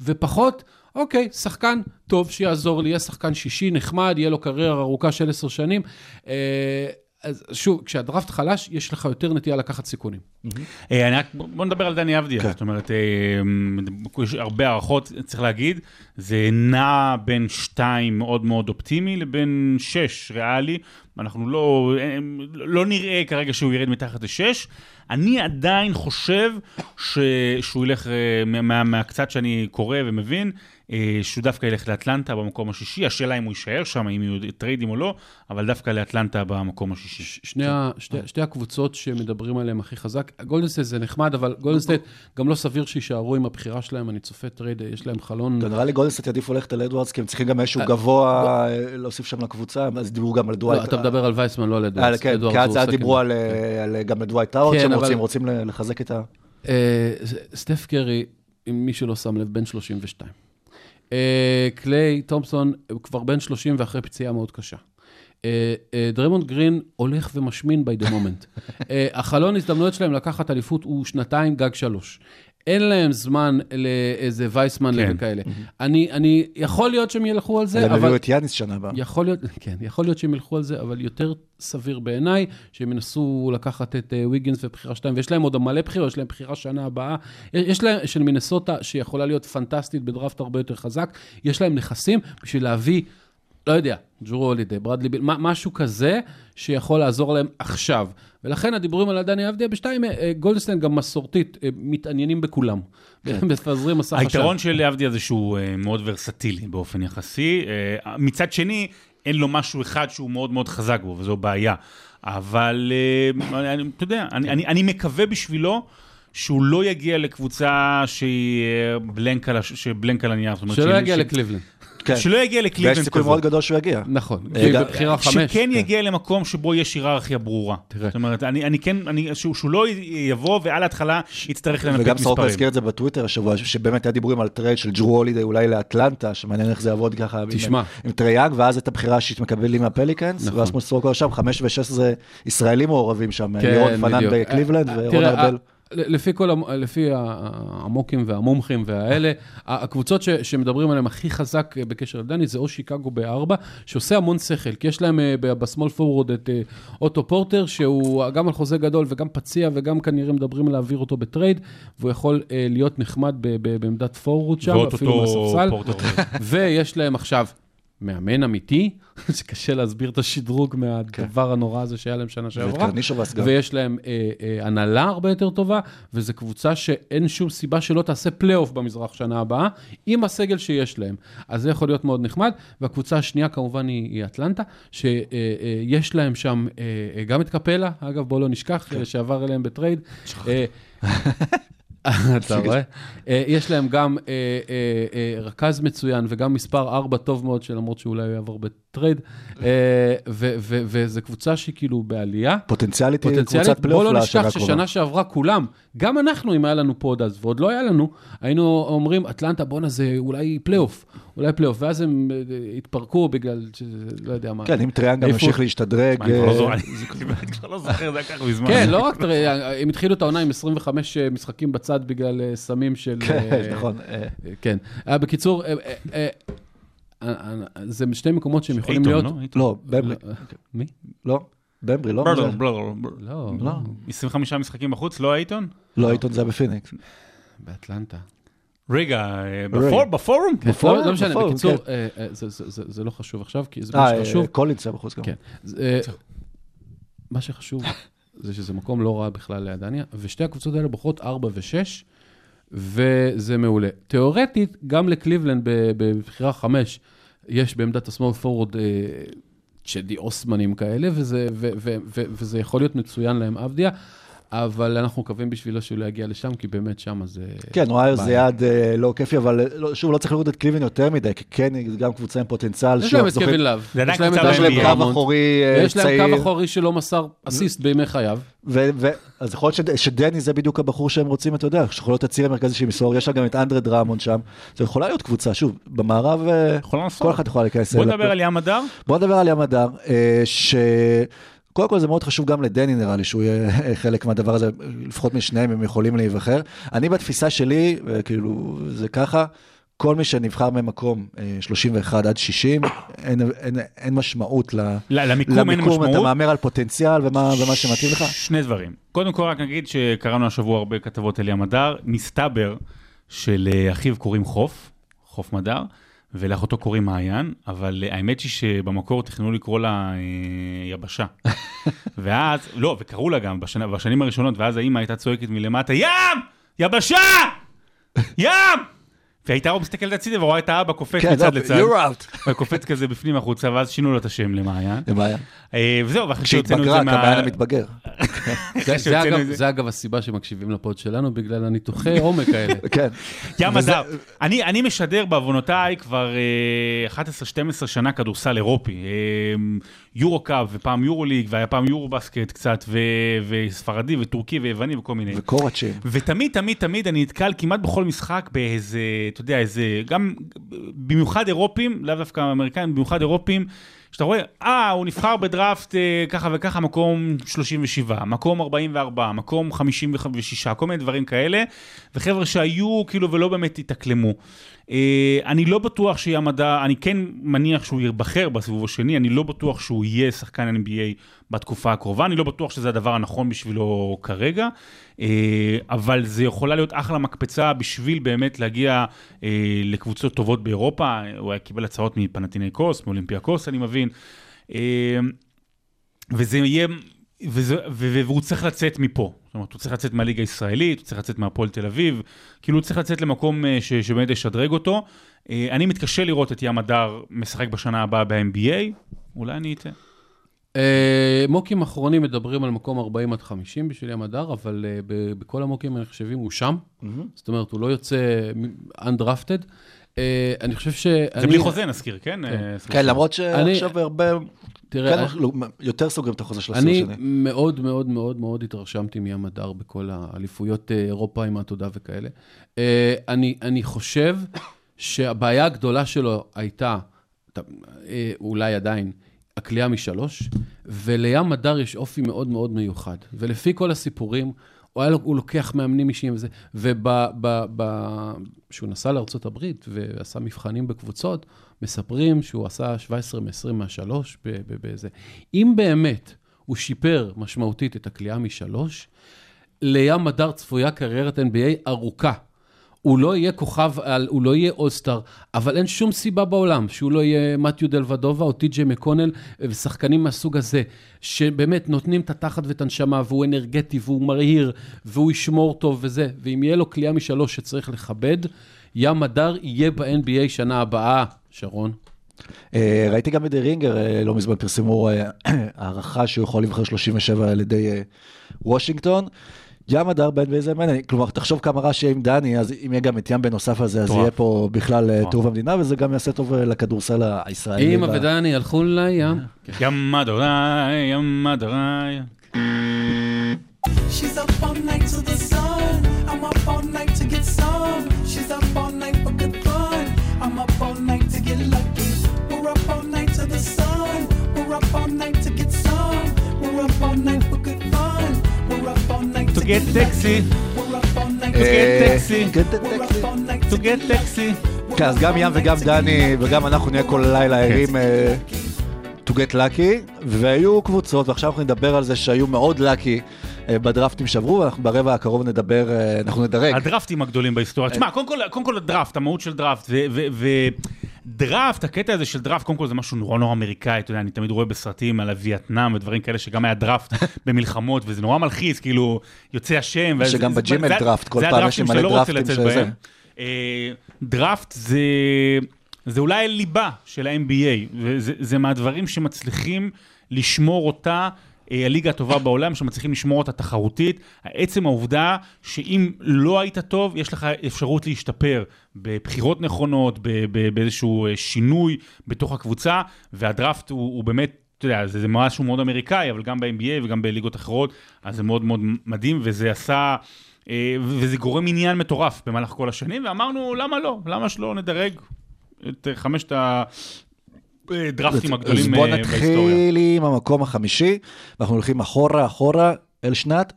ופחות... אוקיי, שחקן טוב שיעזור לי, יהיה שחקן שישי נחמד, יהיה לו קריירה ארוכה של עשר שנים. אז שוב, כשהדראפט חלש, יש לך יותר נטייה לקחת סיכונים. אה, אני רק, בוא נדבר על דני אבדיה, כן. זאת אומרת, אה, יש הרבה הערכות, צריך להגיד, זה נע בין שתיים מאוד מאוד אופטימי לבין שש ריאלי, אנחנו לא, אה, לא נראה כרגע שהוא ירד מתחת לשש, אני עדיין חושב ש, שהוא ילך, מה, מה, מהקצת שאני קורא ומבין, שהוא דווקא ילך לאטלנטה במקום השישי, השאלה אם הוא יישאר שם, אם יהיו טריידים או לא, אבל דווקא לאטלנטה במקום השישי. ש- שני, ה, שתי, שתי הקבוצות שמדברים עליהן הכי חזק, גולדנסטייט זה נחמד, אבל גולדנסטייט גם לא סביר שיישארו עם הבחירה שלהם, אני צופה טרייד, יש להם חלון. נראה לי גולדנסטייט יעדיפו ללכת על אדוארדס, כי הם צריכים גם איזשהו גבוה אה, להוסיף שם לקבוצה, אז דיברו גם על לא, דווייט. אתה מדבר על וייסמן, לא על אה, אדוארדס. כן, כי אז. דיברו על, אה, על, גם על דווייט הווארד, כן, שהם אבל- רוצים, רוצים ל- לחזק את ה... אה, סטף קרי, אם מי שלא שם לב, בן 32. אה, קליי תומפסון הוא כבר בן 30 ואחרי פציעה מאוד קשה. אה, אה, דרמונד גרין הולך ומשמין by the moment. החלון הזדמנויות שלהם לקחת אליפות הוא שנתיים, גג שלוש. אין להם זמן לאיזה וייסמן כן. וכאלה. אני, אני, יכול להיות שהם ילכו על זה, הם הביאו אבל... את יאניס שנה הבאה. יכול להיות, כן, יכול להיות שהם ילכו על זה, אבל יותר סביר בעיניי, שהם ינסו לקחת את אה, ויגינס ובחירה שתיים, ויש להם עוד מלא בחירות, יש להם בחירה שנה הבאה. יש, יש להם, של מינסוטה, שיכולה להיות פנטסטית בדראפט הרבה יותר חזק, יש להם נכסים בשביל להביא, לא יודע, ג'ורו הולידי, ברדלי ביל, משהו כזה שיכול לעזור להם עכשיו. ולכן הדיבורים על דני אבדיה בשתיים, אה, גולדסטיין גם מסורתית, אה, מתעניינים בכולם. מפזרים מסך עשן. היתרון של אבדיה זה שהוא אה, מאוד ורסטילי באופן יחסי. אה, מצד שני, אין לו משהו אחד שהוא מאוד מאוד חזק בו, וזו בעיה. אבל אה, אתה יודע, אני, אני, אני מקווה בשבילו שהוא לא יגיע לקבוצה שהיא אה, בלנק על, הש- שבלנק על הנייר. שלא יגיע ש- לקליבלנד. כן. שלא יגיע ויש לקליבלנד סיכוי כזאת. מאוד גדול שהוא יגיע. נכון, אה, בבחירה חמש. שכן כן. יגיע למקום שבו יש היררכיה ברורה. תראה. זאת אומרת, אני, אני כן, אני, שהוא, שהוא לא יבוא ועל ההתחלה יצטרך לנפק וגם מספרים. סורוקה הזכיר את זה בטוויטר השבוע, שבאמת היה דיבורים על טרייד של ג'רו הולידי אולי לאטלנטה, שמעניין איך זה יעבוד ככה. תשמע. עם טריי יאנג, ואז את הבחירה השישית מקבלים מהפליקנס, נכון. ואז כמו שסורוקה שם, חמש ושש זה ישראלים מעורבים שם, כן, לירון פנן. בקליבלנד אה, ורון תראה, ארבל. לפי כל, לפי המוקים והמומחים והאלה, הקבוצות ש, שמדברים עליהן הכי חזק אה, בקשר לדני זה או שיקגו בארבע, שעושה המון שכל, כי יש להם אה, ב small forward את אה, אוטו פורטר, שהוא גם על חוזה גדול וגם פציע וגם כנראה מדברים על להעביר אותו בטרייד, והוא יכול להיות נחמד ב- ב- בעמדת פורוורד שם, אפילו מהספסל. ויש להם עכשיו מאמן אמיתי, שקשה להסביר את השדרוג מהדבר הנורא הזה שהיה להם שנה שעברה. ויש להם אה, אה, הנהלה הרבה יותר טובה, וזו קבוצה שאין שום סיבה שלא תעשה פלייאוף במזרח שנה הבאה, עם הסגל שיש להם. אז זה יכול להיות מאוד נחמד. והקבוצה השנייה כמובן היא, היא אטלנטה, שיש להם שם אה, אה, גם את קפלה, אגב, בואו לא נשכח, אה, שעבר אליהם בטרייד. אה, אתה רואה? אה, יש להם גם אה, אה, רכז מצוין וגם מספר 4 טוב מאוד, שלמרות שאולי הוא יעבור בטרייד, אה, ו- ו- וזו קבוצה שהיא כאילו בעלייה. פוטנציאלית היא קבוצת בוא פלייאוף לא לשנה נשכח הקרובה. ששנה שעברה כולם, גם אנחנו, אם היה לנו פה עוד אז, ועוד לא היה לנו, היינו אומרים, אטלנטה, בואנה, זה אולי פלייאוף, אולי פלייאוף, ואז הם אה, התפרקו בגלל, לא יודע מה. כן, אם איפה- ימשיך להשתדרג. אני כבר לא זוכר, אה, לא זוכר, זה היה כך מזמן. כן, לא רק, תראה, הם התחילו את העונה עם 25 משחקים בצד בגלל אה, סמים של... כן, אה, נכון. אה, כן. אה, בקיצור, זה שני מקומות שהם יכולים אייטון, להיות... לא? אייטון. לא, במבלי. מי? לא? במברי, לא? ברלר, זה- ברלר, לא, לא. 25 משחקים בחוץ, לא האייטון? לא, העיתון זה היה בפיניקס. באטלנטה. רגע, אה, בפור- בפורום? בפורום, לא לא משנה, בקיצור, כן. אה, אה, זה- לא חשוב עכשיו, כי זה מה אה, שחשוב. אה, קולינס היה בחוץ גם. כן. אה, מה שחשוב זה שזה מקום לא רע בכלל לידניה, ושתי הקבוצות האלה בוחרות 4 ו-6, וזה מעולה. תיאורטית, גם לקליבלנד בבחירה 5, יש בעמדת ה small forward אה, צ'די אוסמנים כאלה, וזה, ו, ו, ו, וזה יכול להיות מצוין להם אבדיה, אבל אנחנו מקווים בשבילו שהוא לא יגיע לשם, כי באמת שם זה... כן, ווייר זה. יעד אה, לא כיפי, אבל אה, לא- שוב, לא צריך לראות את קליבלנד יותר מדי, כי כן, היא גם קבוצה עם פוטנציאל. יש להם את קווין לאב, יש להם את. קו אחורי אה, יש להם צעיר. קו אחורי שלא מסר אסיסט בימי חייו. אז יכול להיות שד- שדני זה בדיוק הבחור שהם רוצים, אתה יודע, שיכול להיות הציר המרכזי של מסור, יש לה גם את אנדרה דרמונד שם, זו יכולה להיות קבוצה, שוב, במערב, יכולה. כל אחד יכול להיכנס. בוא. נדבר על ים הדר. בוא נדבר על ים הדר, ש... קודם כל זה מאוד חשוב גם לדני נראה לי שהוא יהיה חלק מהדבר הזה, לפחות משניהם הם יכולים להיבחר. אני בתפיסה שלי, אה, כאילו זה ככה, כל מי שנבחר ממקום אה, 31 עד 60, אין, אין, אין משמעות ל, ל- למיקום אין אתה משמעות. מהמר על פוטנציאל ומה, ומה שמתאים לך. שני דברים. קודם כל רק נגיד שקראנו השבוע הרבה כתבות על ים הדר, מסתבר שלאחיו קוראים חוף, חוף מדר, ולאחותו קוראים מעיין, אבל אה, האמת היא שבמקור תכננו לקרוא לה אה, יבשה. ואז, לא, וקראו לה גם בשנה, בשנים הראשונות, ואז האימא הייתה צועקת מלמטה, ים! יבשה! ים! והייתה רק מסתכלת הצידה ורואה את האבא קופץ כן, מצד לא, לצד, you're out. וקופץ כזה בפנים החוצה, ואז שינו לו את השם למעיין. זה בעיה. אה, וזהו, ואחרי שהוצאנו את כשהתבגרה, זה מה... כמעיין המתבגר. זה, זה, שהוצאנו אגב, את זה. זה אגב הסיבה שמקשיבים לפוד שלנו, בגלל הניתוחי עומק האלה. כן. ים וזה- הדר. אני, אני משדר בעוונותיי כבר אה, 11-12 שנה כדורסל אירופי. אה, יורו קאפ ופעם יורו ליג והיה פעם יורו בסקט קצת ו, וספרדי וטורקי ויווני וכל מיני. וקורצ'ים. ותמיד, תמיד, תמיד אני נתקל כמעט בכל משחק באיזה, אתה יודע, איזה, גם במיוחד אירופים, לאו דווקא אמריקאים, במיוחד אירופים, שאתה רואה, אה, הוא נבחר בדראפט אה, ככה וככה, מקום 37, מקום 44, מקום 56, כל מיני דברים כאלה, וחבר'ה שהיו כאילו ולא באמת התאקלמו. אה, אני לא בטוח שיהיה המדע, אני כן מניח שהוא ייבחר בסיבוב השני, אני לא בטוח שהוא יהיה שחקן NBA בתקופה הקרובה, אני לא בטוח שזה הדבר הנכון בשבילו כרגע, אה, אבל זה יכולה להיות אחלה מקפצה בשביל באמת להגיע אה, לקבוצות טובות באירופה, הוא היה קיבל הצעות מפנטינאיקוס, מאולימפיאקוס, אני מבין. אה, וזה יהיה, וזה, ו- והוא צריך לצאת מפה. זאת אומרת, הוא צריך לצאת מהליגה הישראלית, הוא צריך לצאת מהפועל תל אביב, כאילו הוא צריך לצאת למקום ש- שבאמת ישדרג אותו. אני מתקשה לראות את ים הדר משחק בשנה הבאה ב-NBA, אולי אני אטעה. אה, מוקים אחרונים מדברים על מקום 40 עד 50 בשביל ים הדר, אבל אה, ב- בכל המוקים הנחשבים הוא שם. זאת אומרת, הוא לא יוצא undrafted. אה, אני חושב שאני... זה בלי חוזה נזכיר, כן? סליחה. כן, למרות אני- שעכשיו הרבה, תראה, כן, אני- לא, יותר סוגרים את החוזה של הסיור אני השני. מאוד מאוד מאוד מאוד התרשמתי מים הדר בכל האליפויות אירופה עם העתודה וכאלה. אני, אני חושב שהבעיה הגדולה שלו הייתה, אולי עדיין, הכלייה משלוש, ולים הדר יש אופי מאוד מאוד מיוחד. ולפי כל הסיפורים, הוא, היה, הוא לוקח מאמנים אישיים וזה, וכשהוא נסע לארה"ב ועשה מבחנים בקבוצות, מספרים שהוא עשה 17 מ-20 מהשלוש בזה. אם באמת הוא שיפר משמעותית את הכלייה משלוש, לים הדר צפויה קריירת NBA ארוכה. הוא לא יהיה כוכב על, הוא לא יהיה אולסטאר, אבל אין שום סיבה בעולם שהוא לא יהיה מתיו דלוודובה או טי.ג'יי מקונל ושחקנים מהסוג הזה, שבאמת נותנים את התחת ואת הנשמה, והוא אנרגטי והוא מהיר, והוא ישמור טוב וזה, ואם יהיה לו כליאה משלוש שצריך לכבד, ים הדר יהיה ב-NBA שנה הבאה, שרון. אה, ראיתי גם בדה רינגר, אה, לא מזמן פרסמו אה, הערכה שהוא יכול לבחור 37 על ידי וושינגטון. ים הדר בן ואיזה מעניין, כלומר תחשוב כמה רעש יהיה עם דני, אז אם יהיה גם את ים בנוסף לזה, אז. יהיה פה בכלל אה. טירוף המדינה, וזה גם יעשה טוב אה, לכדורסל הישראלי. אמא ודני הלכו לים. ים אדוני, ים אדוני. She's up all night to the sun. I'm up all night to get some. She's up all night for good fun. I'm up all night to get lucky. We're up all night to the sun. We're up all night to get some. We're up all night for To get to אה, taxi. to get sexy. כן, אז גם ים וגם דני וגם אנחנו נהיה כל הלילה ערים אה, to get lucky, והיו קבוצות, ועכשיו אנחנו נדבר על זה שהיו מאוד lucky אה, בדרפטים שעברו, ואנחנו ברבע הקרוב נדבר, אה, אנחנו נדרג. הדרפטים הגדולים בהיסטוריה. תשמע, קודם כל, קודם כל הדראפט, המהות של דראפט, ודראפט, הקטע הזה של דראפט, קודם כל זה משהו נורא נורא אמריקאי, אתה יודע, אני תמיד רואה בסרטים על הווייטנאם ודברים כאלה, שגם היה דראפט במלחמות, וזה נורא מלחיץ, כאילו, יוצא השם. שגם בג'ימל דראפט, כל פעם יש מלא לא לצאת שזה. אה, דראפט זה, זה אולי ליבה של ה-NBA, וזה זה מהדברים שמצליחים לשמור אותה. אה, הליגה הטובה בעולם, שמצליחים לשמור אותה תחרותית. עצם העובדה שאם לא היית טוב, יש לך אפשרות להשתפר בבחירות נכונות, באיזשהו אה, שינוי בתוך הקבוצה, והדראפט הוא, הוא באמת, אתה יודע, זה, זה משהו מאוד אמריקאי, אבל גם ב-NBA וגם בליגות אחרות, אז זה מאוד מאוד מדהים, וזה עשה... אה, וזה גורם עניין מטורף במהלך כל השנים, ואמרנו, למה לא? למה שלא נדרג את חמשת הדרפטים אז הגדולים בוא אה, בהיסטוריה? נתחיל עם המקום החמישי, ואנחנו הולכים אחורה אחורה אל שנת,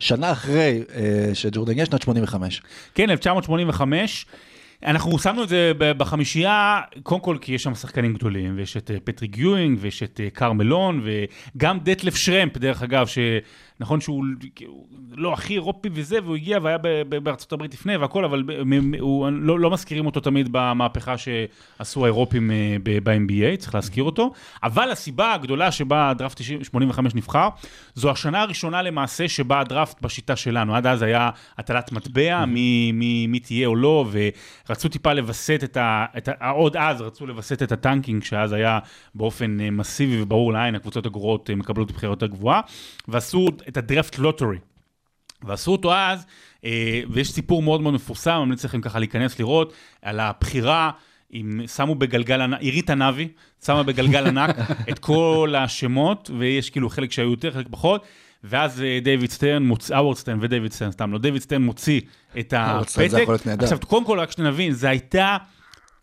שנה אחרי אה, שג'ורדן יש, שנת 85. כן, 1985. אנחנו שמנו את זה בחמישייה, קודם כל כי יש שם שחקנים גדולים, ויש את אה, פטריק יואינג, ויש את קרמלון, וגם דטלף שרמפ, דרך אגב, שנכון שהוא הוא לא הכי אירופי וזה, והוא הגיע והיה בארצות הברית לפני והכל, אבל הוא, לא, לא מזכירים אותו תמיד במהפכה שעשו האירופים אה, ב-NBA, צריך להזכיר אותו. אבל הסיבה הגדולה שבה הדראפט 90 85 נבחר, זו השנה הראשונה למעשה שבה הדראפט בשיטה שלנו. עד אז היה הטלת מטבע, מי, מי, מי תהיה או לא, ורצו טיפה לווסת את ה... את ה עוד אז רצו לווסת את הטנקינג, שאז היה באופן אה, מסיבי וברור לעין, הקבוצות הגרועות אה, מקבלות בחירה יותר גבוהה, ועשו את ה draft lottery. ועשו אותו אז, אה, ויש סיפור מאוד מאוד מפורסם, ממליץ לכם ככה להיכנס לראות, על הבחירה, עם, שמו בגלגל ענק, עירית ענבי, שמה בגלגל ענק את כל השמות, ויש כאילו חלק שהיו יותר, חלק פחות. ואז אה, דיוויד סטרן, מוצ... הווארד סטרן ודייוויד סטרן, סתם לא, דיוויד סטרן מוציא את הפתק. עכשיו, קודם כל, רק שנבין, זה הייתה,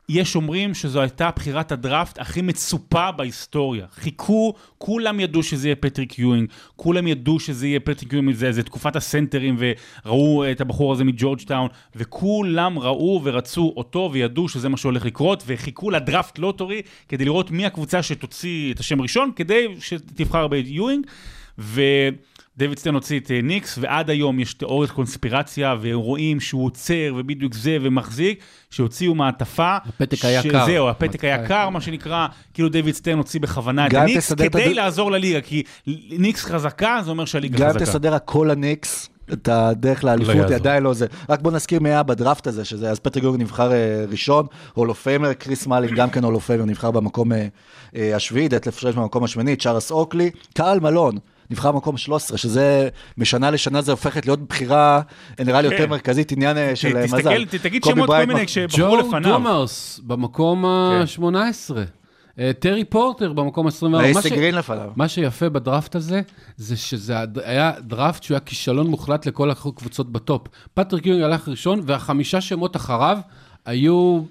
יש אומרים שזו הייתה בחירת הדראפט הכי מצופה בהיסטוריה. חיכו, כולם ידעו שזה יהיה פטריק יואינג, כולם ידעו שזה יהיה פטריק יואינג, זה, זה תקופת הסנטרים, וראו את הבחור הזה מג'ורג'טאון, וכולם ראו ורצו אותו, וידעו שזה מה שהולך לקרות, וחיכו לדראפט lottery כדי לראות מי הקבוצה שתוציא את השם ראשון, כדי שתבחר ביואינג. ו... דויד סטרן הוציא את אה, ניקס, ועד היום יש תיאוריית קונספירציה, ורואים שהוא עוצר, ובדיוק זה, ומחזיק, שהוציאו מעטפה. הפתק היה קר. זהו, הפתק היה קר, מה שנקרא, כאילו דויד סטרן הוציא בכוונה את גם הניקס, את כדי הד- לעזור לליגה, כי ניקס חזקה, זה אומר שהליגה גם חזקה. תסדר הכל הניקס, את הדרך לאליפות, יעזור. היא עדיין לא זה. רק בוא נזכיר מי היה בדראפט הזה, שזה, אז פטריק יורג נבחר אה, ראשון, הולו פיימר, קריס מאלין גם כן הולו פיימר, נבחר במקום אה, אה, השביעי, דטלף פרש במקום השמיני, צ'ארלס אוקלי, קהל מלון. נבחר במקום 13, שזה משנה לשנה זה הופכת להיות בחירה, אה, נראה לי יותר כן. מרכזית, עניין אה, של אה, תסתכל, מזל. תגיד שמות כל מיני שבחרו ג'ו לפניו. דומרס במקום כן. ה-18. טרי פורטר במקום ה-24. מה אייסי ש- גרין לפניו. מה שיפה בדראפט הזה, זה שזה היה דראפט שהוא היה כישלון מוחלט לכל הקבוצות בטופ. פטריק יונג הלך ראשון, והחמישה שמות אחריו היו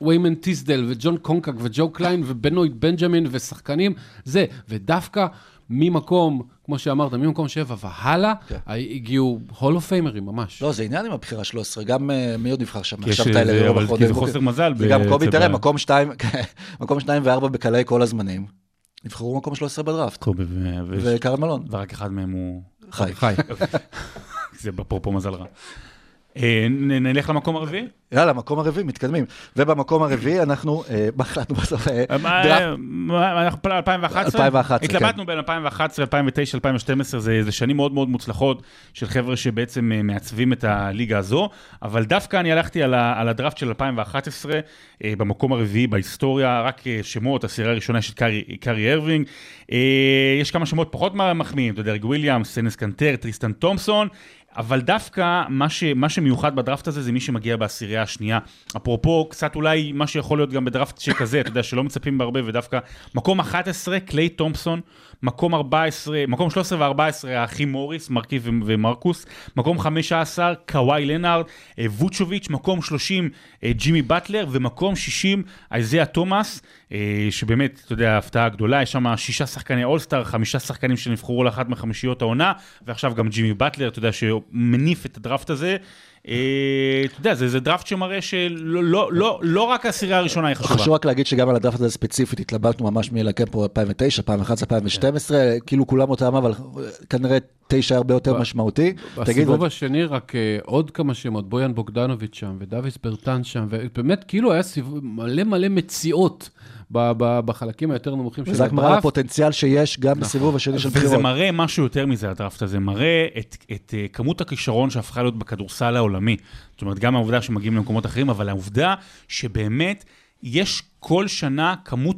ויימן טיסדל וג'ון קונקק וג'ו קליין ובנויד בנג'מין ושחקנים, זה. ודווקא ממקום, כמו שאמרת, ממקום שבע והלאה, כן. הגיעו הולו פיימרים ממש. לא, זה עניין עם הבחירה 13, גם אה, מי עוד נבחר שם? עכשיו טיילר אבל בחודש כי זה בוקר. חוסר מזל זה גם ב- קובי, תראה, מקום שתיים, מקום שניים וארבע בקלעי כל הזמנים. נבחרו מקום 13 בדראפט. קובי ו- וקרן מלון, ורק אחד מהם הוא... חי. חי. זה אפרופו מזל רע. אה, נלך למקום הרביעי? יאללה, מקום הרביעי, מתקדמים. ובמקום הרביעי אנחנו, אה, מה החלטנו בסוף? אה, אנחנו פה 2011? 2011, כן. התלבטנו בין 2011, 2009, 2012, זה שנים מאוד מאוד מוצלחות של חבר'ה שבעצם אה, מעצבים את הליגה הזו, אבל דווקא אני הלכתי על הדראפט של 2011, אה, במקום הרביעי בהיסטוריה, רק אה, שמות, הבחירה הראשונה את קיירי- אירווינג, אה, יש כמה שמות פחות מחמיאים, אתה יודע, וויליאמס, אנס קנטר, טריסטן תומפסון, אבל דווקא מה, ש, מה שמיוחד בדראפט הזה זה מי שמגיע בעשירייה השנייה. אפרופו, קצת אולי מה שיכול להיות גם בדראפט שכזה, אתה יודע, שלא מצפים בהרבה, ודווקא מקום 11, קליי תומפסון, מקום 14, מקום 13 ו-14, האחים מוריס, מרקיף ומרקוס, מקום 15, קוואי לנארד, אה, ווצ'וביץ', מקום 30, אה, ג'ימי באטלר, ומקום 60, איזיה תומאס. אה, שבאמת, אתה יודע, הפתעה גדולה, יש שם שישה שחקני אולסטאר, חמישה שחקנים שנבחרו לאחת מחמישיות העונה, ועכשיו גם ג'ימי באטלר, אתה יודע, שמניף את הדראפט הזה. אה, אתה יודע, זה, דראפט שמראה שלא לא, לא, לא רק העשירייה הראשונה היא חשובה. חשוב רק להגיד שגם על הדף הזה ספציפית התלבטנו ממש מלקם פה 2009, 2011, 2012, כאילו כולם אותם, אבל כנראה תשע הרבה יותר משמעותי. תגיד, בסיבוב השני רק אה, עוד כמה שמות, בויאן בוגדנוביץ' שם, ודוויס ברטן שם, ובאמת כאילו היה סיבוב, מלא מלא מציאות ב- ב- בחלקים היותר נמוכים של זה רק מראה הדראפט. הפוטנציאל שיש גם בסיבוב השני של וזה בחירות. מראה משהו יותר מזה, הדראפט הזה, מראה את, את אה, כמות הכישרון שהפכה להיות בכדורסל העולמי. זאת אומרת, גם העובדה שמגיעים למקומות אחרים, אבל העובדה שבאמת יש כל שנה כמות,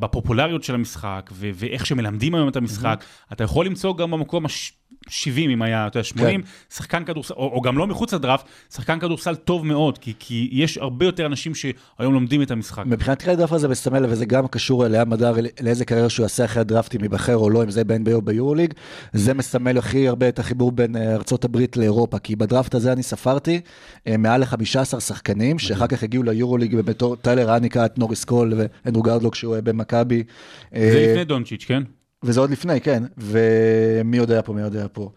בפופולריות של המשחק, ו- ואיך שמלמדים היום את המשחק, אתה יכול למצוא גם במקום הש... 70 אם היה, אתה יודע, 80, כן. שחקן כדורסל, או, או גם לא מחוץ לדראפט, שחקן כדורסל טוב מאוד, כי, כי יש הרבה יותר אנשים שהיום לומדים את המשחק. מבחינתי הדף הזה מסמל, וזה גם קשור אליה מדר, לאיזה קריירה שהוא יעשה אחרי הדרפטים, ייבחר או לא, אם זה ב-NBA או ביורוליג, זה מסמל הכי הרבה את החיבור בין אה, ארצות הברית לאירופה, כי בדראפט הזה אני ספרתי אה, מעל ל-15 שחקנים, שאחר כך הגיעו ליורוליג בתור טיילר אניקה, נוריס קול ואנדרו גרדלוק שהוא אה, במכבי. אה, זה לפני דונצ'יץ', כן? וזה עוד לפני, כן. ומי יודע פה, מי יודע פה.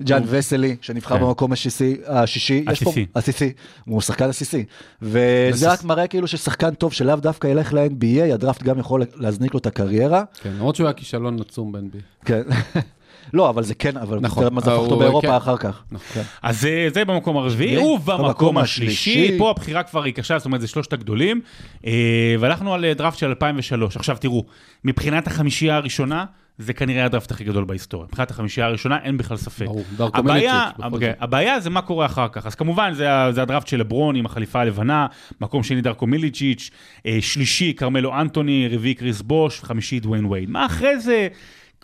ג'אן וסלי, שנבחר כן. במקום השישי, השישי, יש פה, עסיסי. עסיסי, הוא שחקן עסיסי. וזה רק מראה כאילו ששחקן טוב שלאו דווקא ילך ל-NBA, הדראפט גם יכול להזניק לו את הקריירה. כן, למרות שהוא היה כישלון עצום ב-NBA. כן. לא, אבל זה כן, אבל נכון, נכון, זה הפך אותו באירופה כן. אחר כך. כן. אז אה, זה במקום הרביעי, ובמקום במקום השלישי, השלישי. פה הבחירה כבר היא קשה, זאת אומרת, זה שלושת הגדולים, אה, והלכנו על אה, דראפט של 2003. עכשיו תראו, מבחינת החמישייה הראשונה, זה כנראה הדראפט הכי גדול בהיסטוריה. מבחינת החמישייה הראשונה, אין בכלל ספק. ברור, דרקו הבעיה, מיליצ'יץ', בכל אוקיי, זאת. הבעיה זה מה קורה אחר כך. אז כמובן, זה, זה הדראפט של לברון עם החליפה הלבנה, מקום שני דרקו מיליצ'יץ', אה, שלישי קרמלו אנטוני, רביעי קריס בוש, חמישי דוויין וייד. מה אחרי זה?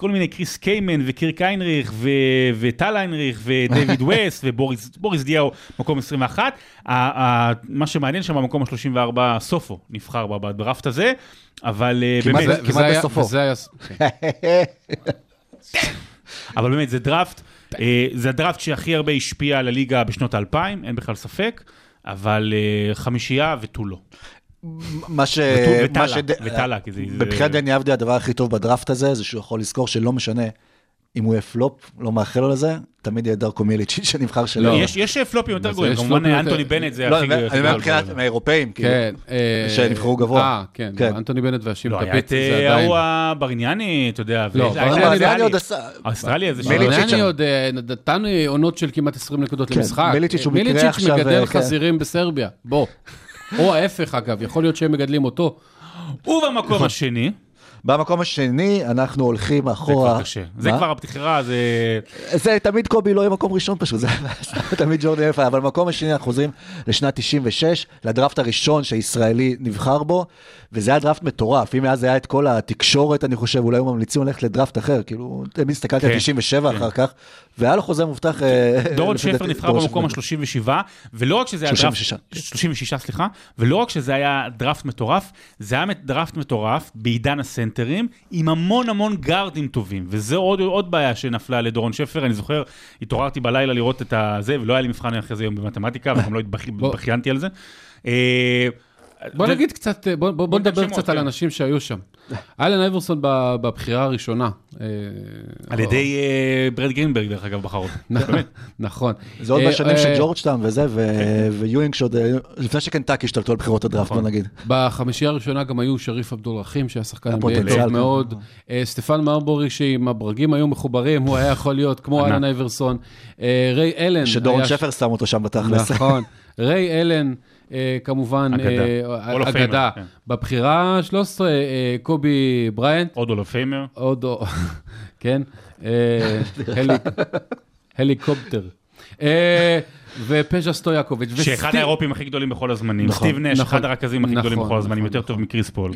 כל מיני קריס קיימן וקירק היינריך ו- וטל היינריך ודייוויד ווסט ובוריס בוריס דיאו, מקום 21. ה- ה- מה שמעניין שם במקום ה-34, סופו נבחר בדראפט הזה, אבל אה, כמעט באמת, היה- בסופו. אבל באמת, זה דראפט, אה, זה הדראפט שהכי הרבה השפיע על הליגה בשנות האלפיים, אין בכלל ספק, אבל אה, חמישייה ותו לא. מה ש... וטלה, שד- וטלה, כי זה... מבחינת דני עבדי הדבר הכי טוב בדראפט הזה, זה שהוא יכול לזכור שלא משנה אם הוא יהיה פלופ, לא מאחל לו לזה, תמיד יהיה דרקו מיליצ'י שנבחר שלו. לא, יש, יש פלופים יותר גרועים, כמובן אנטוני בנט זה לא, הכי אני אומר-. מבחינת. האירופאים, כאילו. כן. אה, שנבחרו גבוה. אה, כן. כן. אנטוני בנט והשים לא, היה את זה אה, עדיין... ההוא הבריניאני, אתה יודע. לא, ברניאני- ברניאני עוד עשה- האוסטרלי הזה. מיליצ'יץ' מיליצ'יץ' שם. עוד אה, נתן עונות של כמעט 20 נקודות כן, למשחק. מיליצ'יץ' הוא מקרה מיליצ'יץ' עכשיו, מגדל אה, כן. חזירים בסרביה, בוא. או ההפך אגב, יכול להיות שהם מגדלים אותו. ובמקום השני, במקום השני, אנחנו הולכים זה אחורה. כבר קשה. זה מה? כבר הבחירה, זה... זה תמיד קובי לא יהיה מקום ראשון פשוט, זה תמיד ג'ורדי אלפה, אבל במקום השני אנחנו חוזרים לשנת 96, לדראפט הראשון שישראלי נבחר בו, וזה היה דראפט מטורף, אם אז היה את כל התקשורת, אני חושב, אולי היו ממליצים ללכת לדראפט אחר, כאילו, תמיד הסתכלתי על כן, 97 כן. אחר כך, והיה לו חוזה מובטח. אה, דורון שפר נבחר במקום שפר. ה-37, ולא רק שזה היה דראפט... 36. 36, סליחה. ולא רק שזה היה דראפט מטורף, זה היה דראפט מטורף בעידן הסנטרים, עם המון המון גארדים טובים, וזה עוד, עוד בעיה שנפלה לדורון שפר, אני זוכר, התעוררתי בלילה לראות את הזה, ולא היה לי מבחן אחרי זה יום במתמטיקה, וגם לא. התבכיינתי על זה. אה, בוא זה- נגיד קצת, בוא, נדבר קצת על כן. אנשים שהיו שם. אלן אייברסון ב- בבחירה הראשונה. אה, על ידי אה, ברד גרינברג, דרך אגב, בחר אותו. באמת. נכון. זה עוד בשנים של ג'ורג'טאון וזה, ו- ויואינג שעוד, לפני שקנטקי השתלטו על בחירות הדראפט, נכון. בוא נגיד. בחמישייה הראשונה גם היו שריף עבדול רחים, שהיה שחקן טוב כן. מאוד. סטפן מרבורי, שאם הברגים היו מחוברים, הוא היה יכול להיות כמו. אלן אייברסון. ריי אלן. שדורון שפר שם אותו שם בתכלס. נכון. ריי אלן, כמובן, אגדה. אה. כן. בבחירה 13, אה, קובי בריינט, עוד Hall of Famer. עוד, כן, אה, הליק- הליקופטר. אה, ופז'ה סטויאקוביץ'. שאחד האירופים הכי גדולים בכל הזמנים. נכון, סטיב נש, נכון. אחד הרכזים הכי נכון, גדולים בכל הזמנים, יותר טוב. מקריס פול.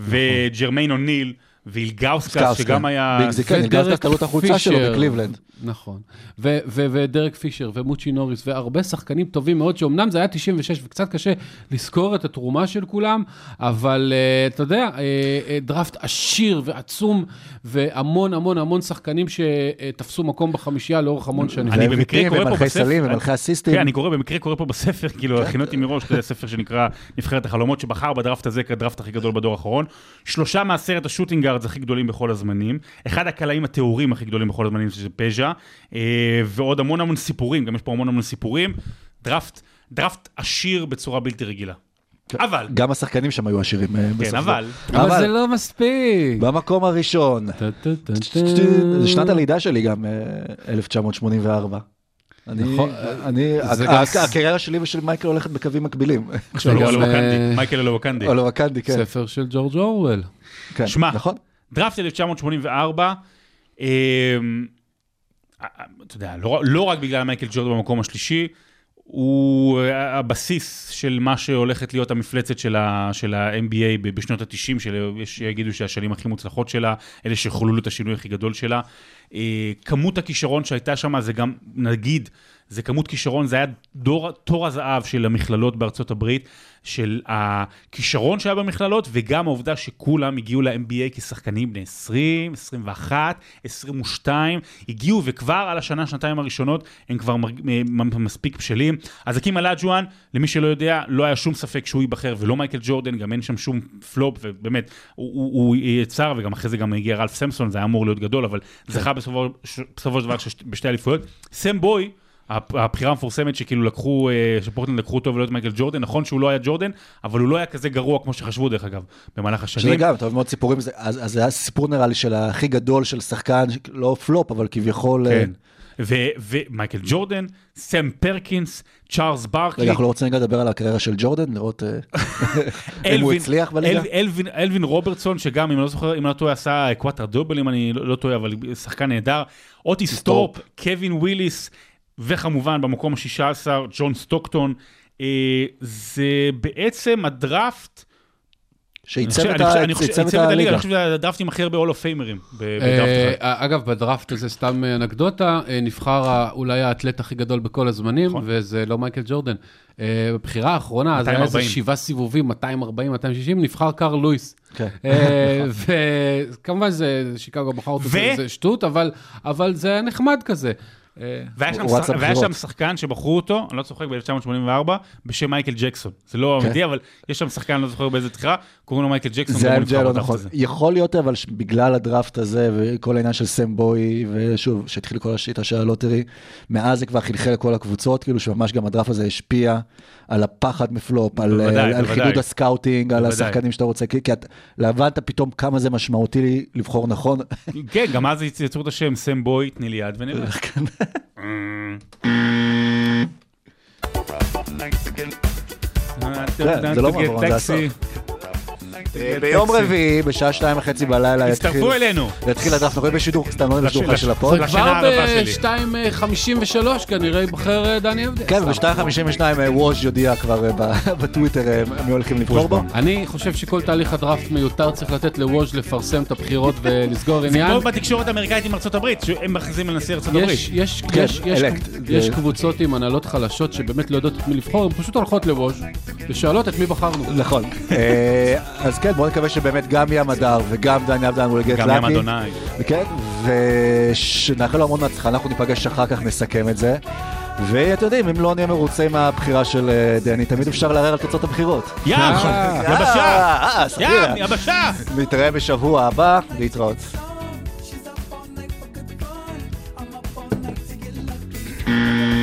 וג'רמיין אוניל, ואילגאוסקס, סקאוסקס, שגם כן. היה... זה כן, נלגז קלו את החולצה שלו פישר. בקליבלנד. נכון. ו- ו- ודרק פישר ומוצ'י נוריס והרבה שחקנים טובים מאוד, שאומנם זה היה 96 וקצת קשה לזכור את התרומה של כולם, אבל uh, אתה יודע, uh, uh, דראפט עשיר ועצום, והמון המון המון שחקנים שתפסו מקום בחמישייה לאורך המון שנים. אני במקרה קורא פה בספר- סלים ומלכי אסיסטים. כן, אני קורא, במקרה קורא פה בספר, כאילו, הכין אותי מראש, זה ספר שנקרא נבחרת החלומות, שבחר בדראפט הזה כדראפט הכי גדול בדור האחרון. שלושה מעשרת השוטינגארדס הכי גדולים בכל הזמנים, אחד הקלעים הטהורים הכי גדולים בכל הזמנים, שזה פז'ה, אה, ועוד המון המון סיפורים, גם יש פה המון המון סיפורים. דראפט, דראפט עשיר בצורה בלתי רגילה. אבל, גם השחקנים שם היו עשירים אה, בסוף. כן, אבל, אבל זה לא מספיק. במקום הראשון. זה שנת הלידה שלי גם, אה, 1984. אני, נכון. אני, זה ה- הקריירה שלי ושל מייקל הולכת בקווים מקבילים. זה אלו אה, וקנדי, מייקל אלו וקנדי. או לא וקנדי, כן. ספר של ג'ורג' אורוול. כן, שמע, נכון. דראפט 1984, אמ, אתה יודע, לא, לא רק בגלל מייקל ג'ורדן במקום השלישי, הוא הבסיס של מה שהולכת להיות המפלצת של ה- של ה-NBA ב- בשנות ה-90, שיש שיגידו שהשנים הכי מוצלחות שלה, אלה שחוללו את השינוי הכי גדול שלה. כמות הכישרון שהייתה שם, זה גם, נגיד, זה כמות כישרון, זה היה דור, תור הזהב של המכללות בארצות הברית, של הכישרון שהיה במכללות, וגם העובדה שכולם הגיעו ל-NBA כשחקנים בני 20, 21, 22, הגיעו וכבר על השנה, שנתיים הראשונות, הם כבר מ- מספיק בשלים. אז האקים אולאג'ואן, למי שלא יודע, לא היה שום ספק שהוא ייבחר, ולא מייקל ג'ורדן, גם אין שם שום פלופ, ובאמת, הוא, הוא, הוא יצר, וגם אחרי זה גם הגיע רלף סמסון, זה היה אמור להיות גדול, אבל זכה בסופו, בסופו של דבר בשתי אליפויות. סם בואי, הבחירה המפורסמת שכאילו לקחו, אה, שפורטלנד לקחו אותו ולא את מייקל ג'ורדן, נכון שהוא לא היה ג'ורדן, אבל הוא לא היה כזה גרוע כמו שחשבו דרך אגב, במהלך שזה השנים. גם, אתה אוהב מאוד סיפורים, זה- אז אז זה היה סיפור נראה לי של הכי גדול של שחקן, לא פלופ, אבל כביכול... אה, כן. ומייקל ג'ורדן, סם פרקינס, צ'ארלס ברקלי, רגע, אנחנו לא רוצים רגע לדבר על הקריירה של ג'ורדן, לראות אה, אם הוא הצליח בליגה? אל- אלווין, אלווין רוברטסון, שגם, אם אני לא זוכר, אם אני לא טועה, עשה quadruple double, אם אני לא לא טועה, אבל שחקן נהדר. אוטיס תורפ, קווין וויליס, וכמובן במקום ה-16, ג'ון סטוקטון. אה, זה בעצם הדראפט, שעיצב את הליגה. אני חושב שזה הדראפט עם הכי הרבה Hall of Famer ים בדראפט אה. אגב, בדראפט הזה, סתם אנקדוטה, אה, נבחר אולי האתלט הכי גדול בכל הזמנים, נכון. וזה לא מייקל ג'ורדן. אה, בבחירה האחרונה, אז היה איזה 240. שבעה סיבובים, 240, 260, נבחר קארל לואיס. כן. אה, וכמובן זה שיקגו בחר אותו, זה- שטות, אבל- אבל זה היה נחמד כזה. והיה שם, שחקן שבחרו אותו, אני לא צוחק, ב-1984, בשם מייקל ג'קסון. זה לא כן. אמיתי, אבל יש שם שחקן, לא זוכר באיזה בחירה, קוראים לו מייקל ג'קסון. זה ההבדל נבחר לא נכון. יכול להיות אבל שבגלל הדראפט הזה וכל העניין של סם בואי, ושוב, שהתחיל כל השיטה של ה lottery, מאז זה כבר חלחל לכל הקבוצות, כאילו שממש גם הדראפט הזה השפיע על הפחד מפלופ, על. חידוד ה scouting, על. השחקנים שאתה רוצה, כי הבנת פתאום כמה זה משמעותי לבחור נכון. כן, גם אז יצרו את השם, סם בואי, תני לי יד ונלך. כן, זה לא מעברון, זה הסוף. ביום רביעי, בשעה שתיים וחצי בלילה, יתחיל- הצטרפו אלינו. יתחיל הדראפט, אנחנו בשידור, סתם לא בשידור של ה pod. זה לשנה כבר הרבה שלי. ב-2.53 כנראה ייבחר אה, דני אבדיה. כן, סתם. ב-2.52 ווז' יודיע כבר אה, בטוויטר אה, מי הולכים לבחור בו. אני חושב שכל תהליך הדראפט מיותר, צריך לתת לווז' לפרסם את הבחירות ולסגור זה עניין. כמו בתקשורת האמריקאית עם ארצות הברית, שהם מכריזים על נשיא ארצות הברית. יש, יש, כן, יש, זה- קבוצות עם הנהלות חלשות שבאמת לא יודעות את מי לבחור, הן פשוט הולכות לווז' ושואלות את מי בחרנו. נכון. אה, אז כן, בואו נקווה שבאמת גם ים הדר וגם דני אבדן הוא יגיד יגיע גם ים אדוני. כן, ושנאחל לו המון מהצלחה, אנחנו ניפגש אחר כך, נסכם את זה. ואתם יודעים, אם לא נהיה מרוצים מהבחירה של אה, דני, תמיד אפשר לערער על תוצאות הבחירות. ים! נכון. יבשה! אה, אה, ים! יבשה! נתראה בשבוע הבא, להתראות. Mm.